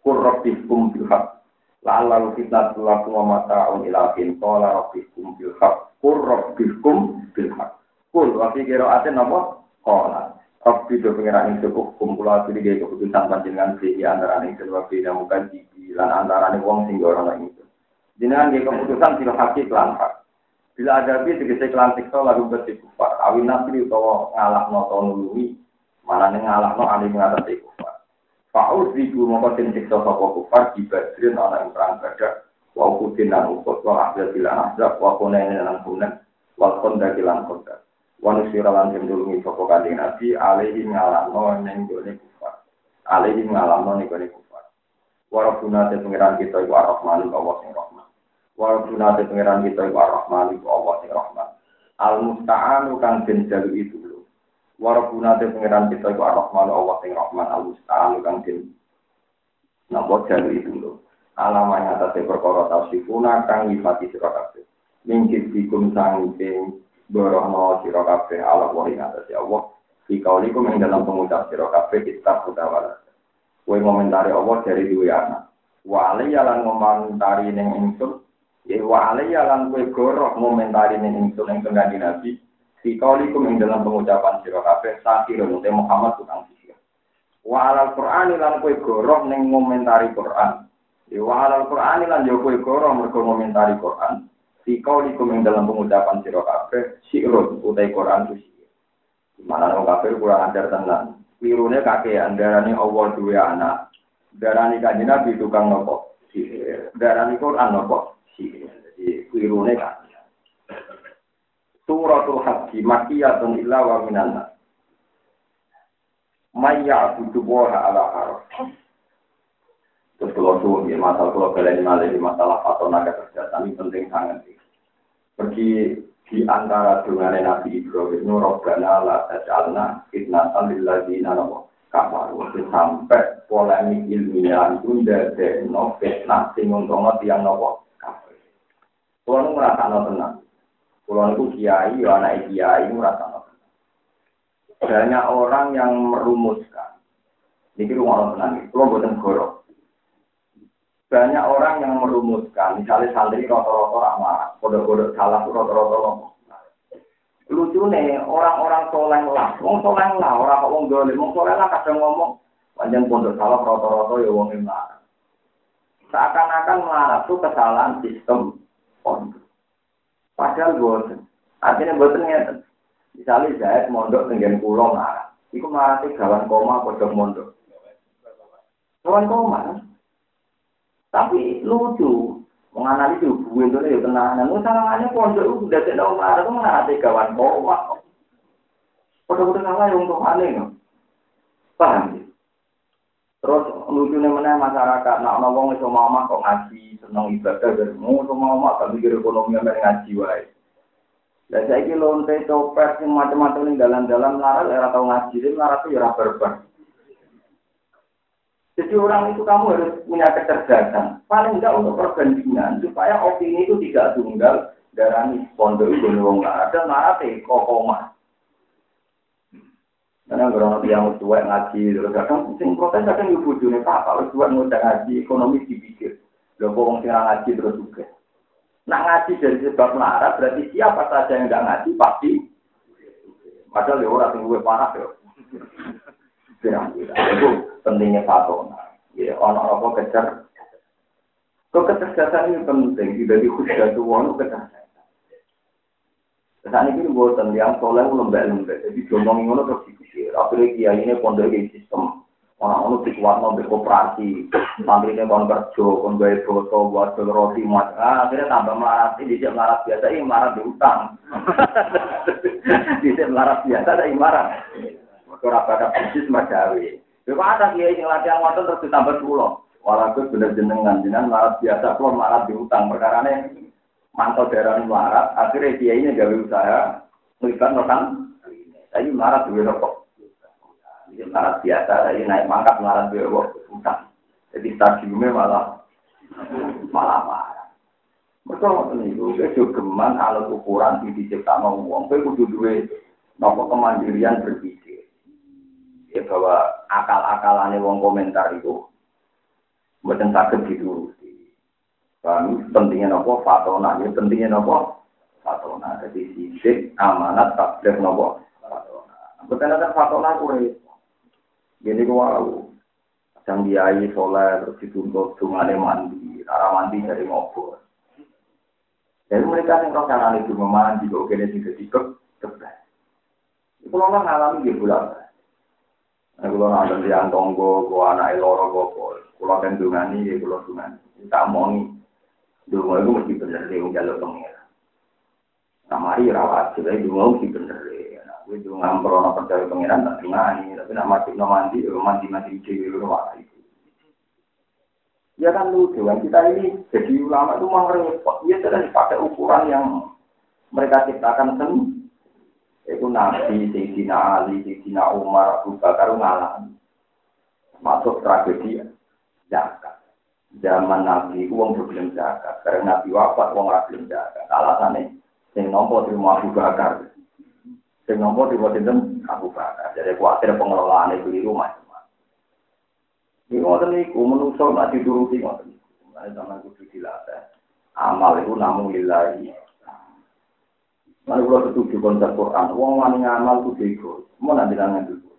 Kul rabbikum bil haq. La'alla fitnatul lakum wa mata'un ila fin qala rabbikum bil. Kul rabbikum bil haq. Kul wa fikira aten apa? Kola. Rabbi do pengiran ing cukup kumpula diri gaya keputusan panjenengan sih antara ing kedua bina muka jibi lan antara ing wong sing ora nang itu. Jenengan gaya keputusan sila hakik lan hak. Bila ada bi tegese kelan siksa lagu bersikufar. Awin nasri utawa ngalah noto nulungi Malah ning ngalahno ali ngatasi kufar. Fa'ud ribu mongko den siksa sapa kufar di badrin ana ing perang badar. Wa kudin lan ukut wa ahli bilan ahzab wa kunen lan kunen wa konda kilan Wanu siralan sing dulungi sapa kanjeng Nabi alaihi ngalamno ning gone kufar. Alaihi ngalamno ning gone kufar. Warabuna te pengiran kita iku ar-Rahman Allah sing Rahman. Warabuna te pengiran kita iku ar-Rahman iku Allah sing Rahman. Al musta'anu kang den jalu itu. Warabuna te pengiran kita iku ar-Rahman Allah sing Rahman. Al musta'anu kang den napa jalu itu lho. Alamanya atas perkara tausikuna kang nyifati sira kabeh. Mingkit dikum sangking borono sira kabeh ala wa ing atas Allah. Di kaulikum ing dalam pengucap sira kabeh kitab utawala kowe ngomentari Allah dari duwe anak. Wa alayyalan ngomentari ning ingsun. Ya wa alayyalan kowe goroh ngomentari ning ingsun ing kanjeng Nabi. Di kaulikum ing dalam pengucapan sira kabeh sakirun te Muhammad tukang sihir. Wa alal Qur'ani lan kowe goroh ning ngomentari Quran. Ya wa alal Qur'ani lan yo kowe goroh mergo ngomentari Quran di kau ing dalam pengucapan siro kafe sirun utai Quran itu sih mana orang kafir kurang ajar tenan. Wirune kakean darani Allah dua anak. Darani kanjeng Nabi tukang nopo sihir darani Quran nopo sihir jadi wirune kan Suratul Haji makiyatun illa wa minanna Maya butuh ala harus Terus kalau suhu, ya, masalah kalau kalian di masalah patona kesehatan ini penting sangat. Pergi di antara dengan Nabi Ibrahim, Rabbana la taj'alna fitnatan lil ladzina kafaru. Sampai polemik ilmiah itu dari no fitnah sing untungnya tiang nopo kafir. Kalau merasa no tenang, kalau nu kiai, ya anak kiai merasa no. Banyak orang yang merumuskan. Ini rumah tenang, kalau buatan gorok banyak orang yang merumuskan, misalnya santri rotor-rotor amarah, kode-kode salah ngomong. Lucu nih, orang-orang soleh lah, wong soleh lah, orang kok wong dolim, wong soleh lah kadang ngomong, panjang pondok salah rotor-rotor ya wong marah. Seakan-akan marah itu kesalahan sistem pondok. Padahal bosen, artinya bosen ya. Misalnya saya mondok dengan pulau marah, itu marah sih gawan koma pondok mondok. Gawan koma, Tapi lucu, menganalisis hubungan itu ya tenang. Namun salahnya pondok itu sudah tidak umar itu mengenai kawan bawa. Pada-pada salah yang untuk aneh. Paham ya? Terus lucunya mana masyarakat, nak ngomong itu mama kok ngaji, senang ibadah, dan mau sama mama gak mikir ekonomi yang ngaji wae. Lah saya ini lonte copet macam-macam ini dalam-dalam larat, ya tau ngaji, larat itu ya berber. Jadi orang itu kamu harus punya kecerdasan. Paling enggak untuk perbandingan supaya opini itu tidak tunggal darani pondok itu wong ada marah teh kokoma. Karena orang yang tua ngaji terus kadang sing protes kadang ibu june pak kalau tua ngudah ngaji ekonomi dipikir. Lho kok wong sing ngaji terus juga. Nah ngaji dari sebab melarat berarti siapa saja yang enggak ngaji pasti padahal ya orang gue parah ya. [LAUGHS] pentingnya fatona. Ya, orang apa kejar. Kok kecerdasan ini penting, tidak dikhususkan itu wong kecerdasan. Saat ini buatan yang soleh lembek-lembek, jadi ngomongin ngono terus dipikir. Akhirnya kiai ini pondok sistem. Orang-orang dikuatno berkooperasi, santri ini kon kerja, kon gawe foto, buat roti, mas. Ah, akhirnya tambah melarat, ini dia melarat biasa, ini melarat di utang. [LAUGHS] Bisa melarat biasa, ini melarat. Ora pada bisnis macawe. Yo kok ada kiai sing latihan wonten terus ditambah pulau. Walaupun bener jenengan jenengan marat biasa kok marat diutang perkarane mantau daerah marat akhirnya kiai ini gawe usaha melibat notan. Tapi marat duwe rokok. Jadi marat biasa, tapi naik mangkat marat duwe utang. Jadi stadiumnya malah malah marah. Ngoten niku, kejogeman alat ukuran di diciptakno wong, kowe kudu duwe napa kemandirian berpikir ya bahwa akal-akalane wong komentar itu buatan sakit gitu. Kami pentingnya nopo fatona, ya pentingnya nopo fatona. Jadi sisik amanat takdir nopo fatona. Bukan ada fatona kure. Gini gua tahu. Yang diai soleh terus dituntut dungane mandi, arah mandi dari ngobrol. Jadi mereka yang kau cara itu memandi, kok kene tidak dikek, kebas. Kalau ngalami dia pulang, Nah, kalau nonton di Antonggo, gua anak loro gopo, kalau dungani, ya kalau dungani. Kita nih, dungo itu mesti bener deh, jalur pengir. Nah, rawat, jadi dungo mesti bener deh. Itu ngampro percaya pengiran tak dengani, tapi mati no mandi, mandi mandi di rumah itu. Ya kan kita ini jadi ulama itu mau repot. Ya sudah dipakai ukuran yang mereka ciptakan seni. Itu Nabi, Sayyidina Ali, Sayyidina Umar, Abu Bakar ngalah. Masuk tragedi zakat. Zaman Nabi uang belum zakat. Karena Nabi wafat uang belum zakat. Alasannya sing nompo rumah Abu Bakar. Sing nompo di rumah Abu Bakar. Jadi khawatir pengelolaan itu di rumah. Ini ngoten niku menungso nak dituruti niku. Mulane sampean kudu dilatih. Amal itu namun lillahi. Mana kalau setuju konsep Quran, wong wani ngamal itu ego. Mau nanti nanya dulu.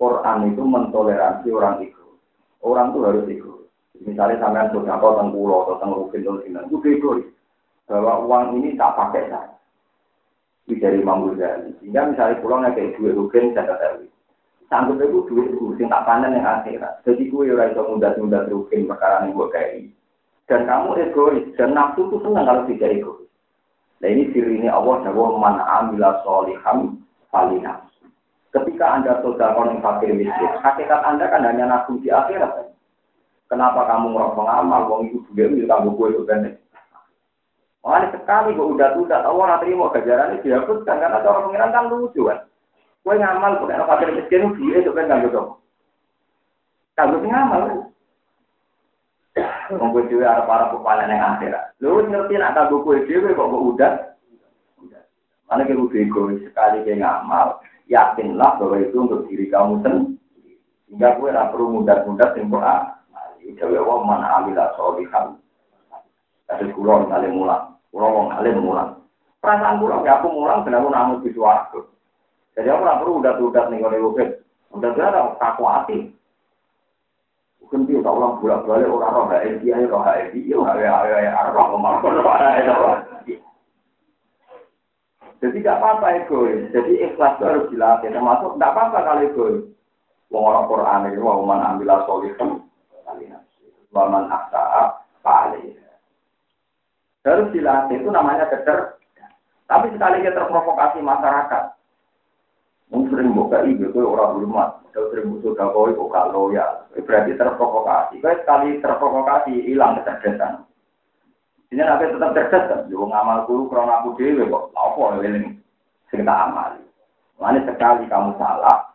Quran itu mentoleransi orang ego. Orang itu harus ego. Misalnya sampean sudah kau tentang pulau atau tentang rukin atau sinan, itu ego. Bahwa uang ini tak pakai saya. Itu dari Imam Ghazali. Sehingga misalnya pulau kayak dua rukin, saya ketahui. Sanggup itu duit itu, sing tak panen yang akhirat. Jadi gue ora iso mudah-mudah rukin perkara yang gue kayak Dan kamu egois, dan nafsu itu senang kalau tidak egois. Nah ini ciri ini Allah jawab man amila soliham falina. Ketika anda sudah yang fakir miskin, hakikat anda kan hanya nafsu di akhirat. Kenapa kamu ngerok pengamal, wong itu juga milik kamu gue itu kan? Makanya sekali gue udah udah tahu orang terima gajaran ini dihapuskan karena cara pengiran kan lucu kan. Kue ngamal nek fakir miskin duwe itu kan kanggo dong. Kanggo ngamal. Wong kowe dhewe arep arep kepala ning akhirat. Lho ngerti nek kanggo kowe dhewe kok kok udah. Mana kita bego sekali kayak ngamal, yakinlah bahwa itu untuk diri kamu sendiri. Hingga gue tidak perlu mudah-mudah simpel ah. Jawa Allah mana amila solihan. Ada kulon alim mulang, kulon alim mulang. Perasaan kulon ya aku mulang, kenapa namun di suaraku. Jadi aku nggak perlu udah-udah nih kalau bukit. Udah ada kaku hati. Mungkin dia tak ulang bolak balik orang roh HSI aja roh yo ya ya ya roh ke mana roh Jadi tidak apa-apa egois. Jadi ikhlas itu harus dilatih. Termasuk tidak apa-apa kalau egois. Wong orang Quran itu wa man ambil solihan wa man aksa'a fa'alih. Harus dilatih itu namanya kecer. Tapi sekali kita terprovokasi masyarakat, Mungkin sering buka ibu itu orang hormat, kalau sering musuh dakoi kok gak loyal, berarti terprovokasi. Kau sekali terprovokasi hilang kecerdasan. Ini nanti tetap cerdas kan, juga ngamal guru karena aku dewi kok, apa ini cerita amal. Mana sekali kamu salah,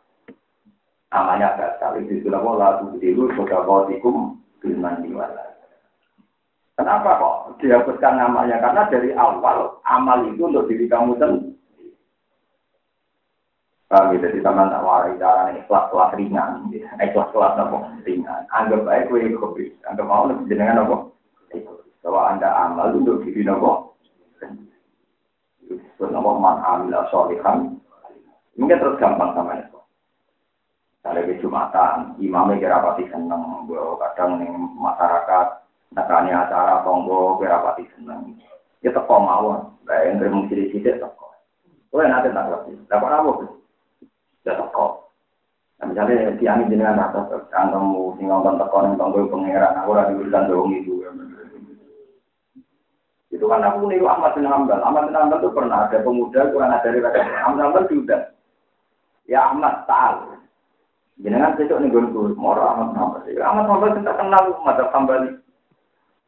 amalnya gagal. Itu sudah mau lalu dulu sudah kau tikum bilman diwala. Kenapa kok dihapuskan namanya? Karena dari awal amal itu untuk diri kamu sendiri. Ya, jadi tak warai cara ikhlas kelas ringan, ikhlas kelas apa ringan. Anggap baik gue egois, anggap mau lebih jenengan apa? Bahwa anda amal untuk diri nopo. Disebut nopo man amila solihan. Mungkin terus gampang sama itu. Kalau ke Jumatan, imamnya kira pasti seneng, kadang nih masyarakat, nekani acara tonggo kira pasti seneng. Ya teko mawon, baik yang terima sidik-sidik teko. Kowe nanti tak ngerti, dapat apa? Ya teko. Nah, misalnya tiang jenengan rata kantongmu sing nonton ning tonggo pangeran aku ora diurusan dong itu. Itu kan aku niru Ahmad bin Hambal. Ahmad bin Hambal itu pernah ada pemuda kurang dari mereka. Ahmad bin Hambal juga. Ya Ahmad Ta'al. Jenengan besok nih gue moro Ahmad bin Hambal. Ya Ahmad bin Hambal kita kenal Ahmad Hambal.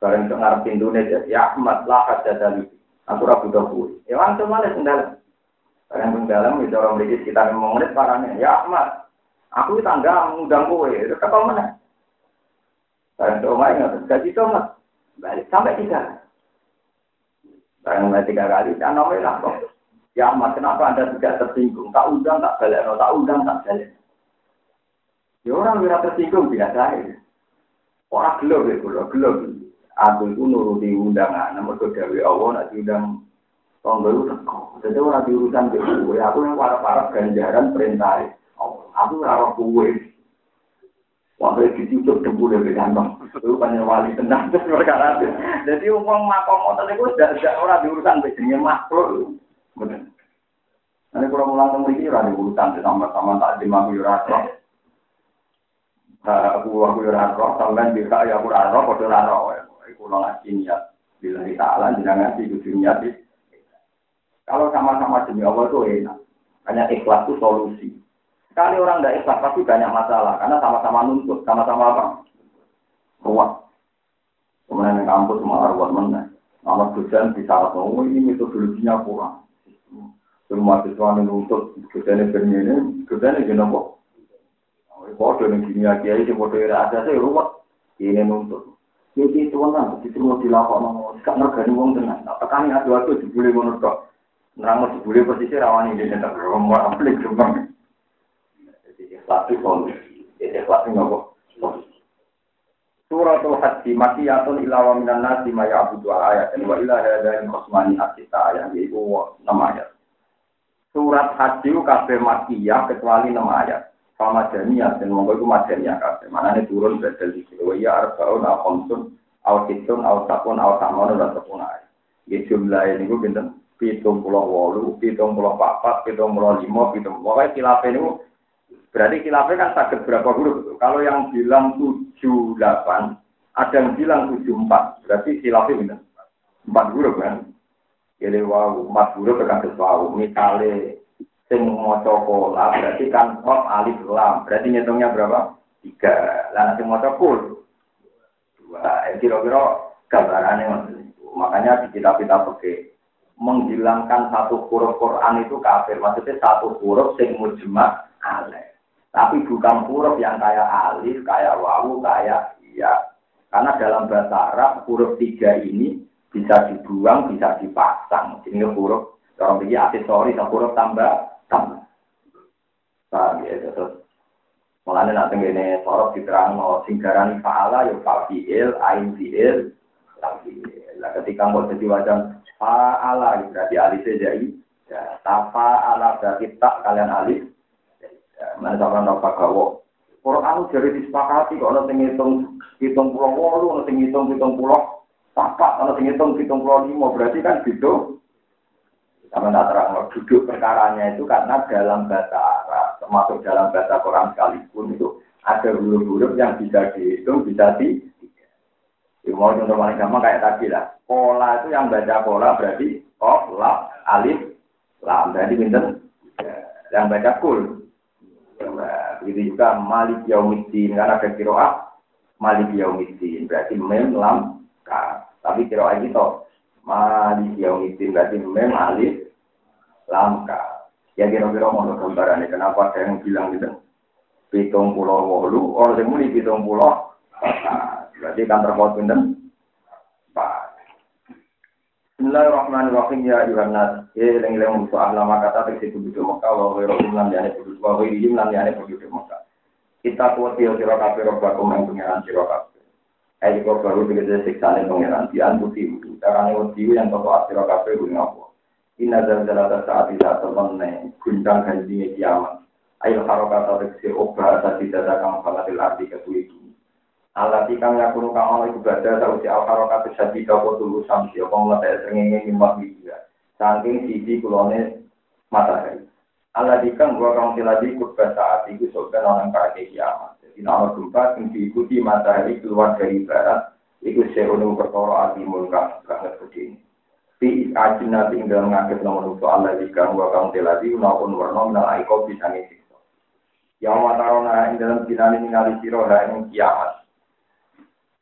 Barang itu ngarep Indonesia. Ya Ahmad lah jadali. Aku rabu dahulu. Ya langsung malah sendal. Barang dalam itu orang beri sekitar lima menit parahnya. Ya Ahmad, aku tangga mengundang kowe. Itu kapal mana? Barang ke rumah ingat, gaji itu mas. Balik sampai tiga. Barang mulai tiga kali, saya nomor lah kok. Ya Ahmad, kenapa anda tidak tersinggung? Tak undang, tak balik. Tak undang, tak balik. Ya orang tidak tersinggung biasa ya. Orang gelap ya, gelap. Aku itu nuruti undangan, namun ke Dewi Allah, nak diundang Tonggo itu teko. Jadi orang diurusan ke gue, aku yang para-para ganjaran perintah. Aku rawat kue. Waktu itu cukup debu dari kantong. Itu kan wali tenang [LAUGHS] terus perkara itu. Jadi uang makom motor itu sudah orang diurusan begini makhluk. Benar. Nanti kalau mulang temu ini orang diurusan sama-sama tak dimami rasa. Aku aku rasa, sampai bisa ya aku rasa, kau rasa. Aku ngaji niat. Bila kita alam, jangan ngaji kudu niat. Kalau sama-sama demi Allah itu enak. Hanya ikhlas itu solusi. Sekali orang tidak ikhlas pasti banyak masalah karena sama-sama nuntut, sama-sama apa? Ruwet. Kemudian yang kampus malah ruwet mana? Nama dosen bisa oh ini metodologinya kurang. Semua siswa nuntut dosen ini ini, dosen ini nopo. Bodoh yang gini aja, ini bodoh yang ada saya ruwet. Ini nuntut. Jadi itu kan, itu mau dilakukan, gak ngergani wong tenang. Nah, tekan adu-adu dibully menurut. Nerang mau dibully posisi rawan ini, dan tergolong aplik gampang. Jadi ikhlas itu solusi. Jadi ikhlas itu nggak Suratul Haji makiyatun ilawa minan nasi maya abu dua ayat wa ilah dari kosmani asita ayat yaitu enam ayat. Surat Haji kabeh makiyah kecuali enam ayat. Sama jamiah dan monggo itu madaniyah kabeh. Mana ini turun di sini. Wa iya arbaun al khamsun al kitun al sakun al samun dan sepuluh ayat. Ya jumlah ini gue bintang pitung pulau wolu, pitung pulau papat, pitung pulau lima, pitung. Pokoknya kilafnya ini Berarti kilafnya kan sakit berapa huruf? Kalau yang bilang tujuh delapan, ada yang bilang tujuh empat. Berarti kilafnya benar. Empat huruf kan? Jadi wow, empat huruf kan sesuatu. Misalnya sing maca kola berarti kan kok alif lam. Berarti ngitungnya berapa? Tiga. Lah sing maca kul. Dua. Eh, kira-kira gambarannya Makanya di kitab-kitab pakai menghilangkan satu huruf Quran itu kafir. Maksudnya satu huruf sing mujma alif. Tapi bukan huruf yang kayak alif, kayak wawu, kayak iya. Karena dalam bahasa Arab huruf tiga ini bisa dibuang, bisa dipasang. Ini huruf, orang begini aksesori, huruf tambah, tambah. Paham ya, terus. Mulanya nanti ini sorot diterang, singgaran fa'ala, ya fa'fi'il, ain fi'il, fa'fi'il. Nah, ketika mau jadi wajan fa'ala, ya berarti alifnya jadi, ya, tafa'ala berarti tak kalian alif, Mana sama napa gawo. Quran jadi disepakati kok ngitung hitung pulau sing ngitung hitung pulau papat, ana sing ngitung hitung pulau lima, berarti kan gitu. Sama tak terang duduk perkaranya itu karena dalam bahasa Arab, termasuk dalam bahasa Quran sekalipun itu ada huruf-huruf yang bisa dihitung, bisa di Ya, mau contoh paling gampang kayak tadi lah. Pola itu yang baca pola berarti kof, lap, alif, lam. Berarti pinter. Yang baca kul. Begitu juga Malik Yaumiddin karena ada kiroah Malik Yaumiddin berarti mem lam ka. Tapi kiroah itu Malik Yaumiddin berarti mem alif lam ka. Ya kira-kira mau gambarannya kenapa saya yang bilang gitu. Pitung pulau wolu, orang yang muli pitung pulau. Berarti kan terpaut pinten. Bismillahirrahmanirrahim ya ayuhan nas. Ya eling eling musuh ahla kata tegese penduduk Mekah wa ghairu lan yani penduduk wa ghairu lan yani penduduk Mekah. Kita kuat ya sira kabeh robakum yang pengiran sira kabeh. Ayo kok baru tegese siksane pengiran di antuti carane wedi yang toto sira kabeh kuwi apa. Inna zalzalata saat tidak temen guncang ganjine kiamat. Ayo harokata tegese obah tadi dadakan falatil arti ketuiki. Allah kang yakunu kang ana ibadah sausi al harokat sadi kau tulu samsi apa mletek srengenge nyembah dia. Saking sisi kulone matahari. Allah kang gua kang tiladi kubah saat itu sultan orang kaki kiamat. Jadi nama gempa yang diikuti matahari keluar dari barat itu seunu perkara atimul kang banget gede. Fi ajin nanti dalam ngakit nomor untuk Allah kang gua kang tiladi maupun warna minal aiko bisa ngisikso. Yang matarona ing dalam dinani ningali siro ing kiamat.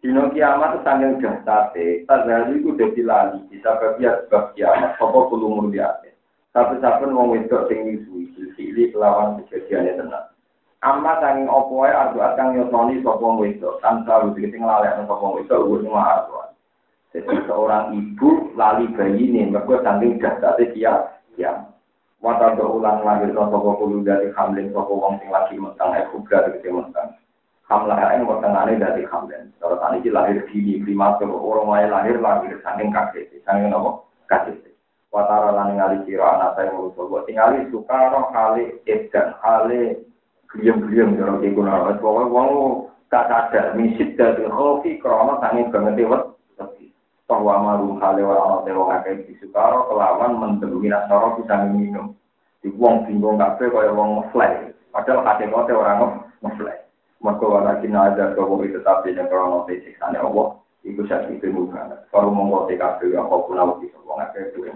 Dino kiamat itu sangat dahsate, tazali itu udah dilali, bisa bagian sebab kiamat, apa perlu mulyate. Satu-satu mau wedok sing nyusui, silih lawan kejadiannya tenang. Amma sanging opoe ardu akang yosoni sopong wedok, tanpa dikit ngelalek sopong wedok, gue semua ardu. Jadi seorang ibu lali bayi ini, mereka saking dahsate kia, kiamat. Wata ulang lahir sopong puluh dari hamlin sopong wong sing lagi mentang, eh kubra dari mentang. Hamlah yang bertengahnya dari hamdan. Kalau tadi lahir di prematur, orang lain lahir lahir saking kaget, saking nopo kaget. Watara lan ngali kira anak saya mau coba tinggali sukaro kali edan kali geliam-geliam jorong kikunar. Pokoknya wong gak sadar misit dari hoki krono saking banget dewet. Bahwa marum kali orang orang dewa kakek di sukaro kelawan mendemi nasoro bisa minum. Di wong bingung kafe kaya wong ngefly. Padahal kakek kote orang ngefly. Maka walakin ada kau tetap di negara nanti siksanya Allah. Iku saya itu bukan. Kalau mau TKP apa pun aku bisa ngomong itu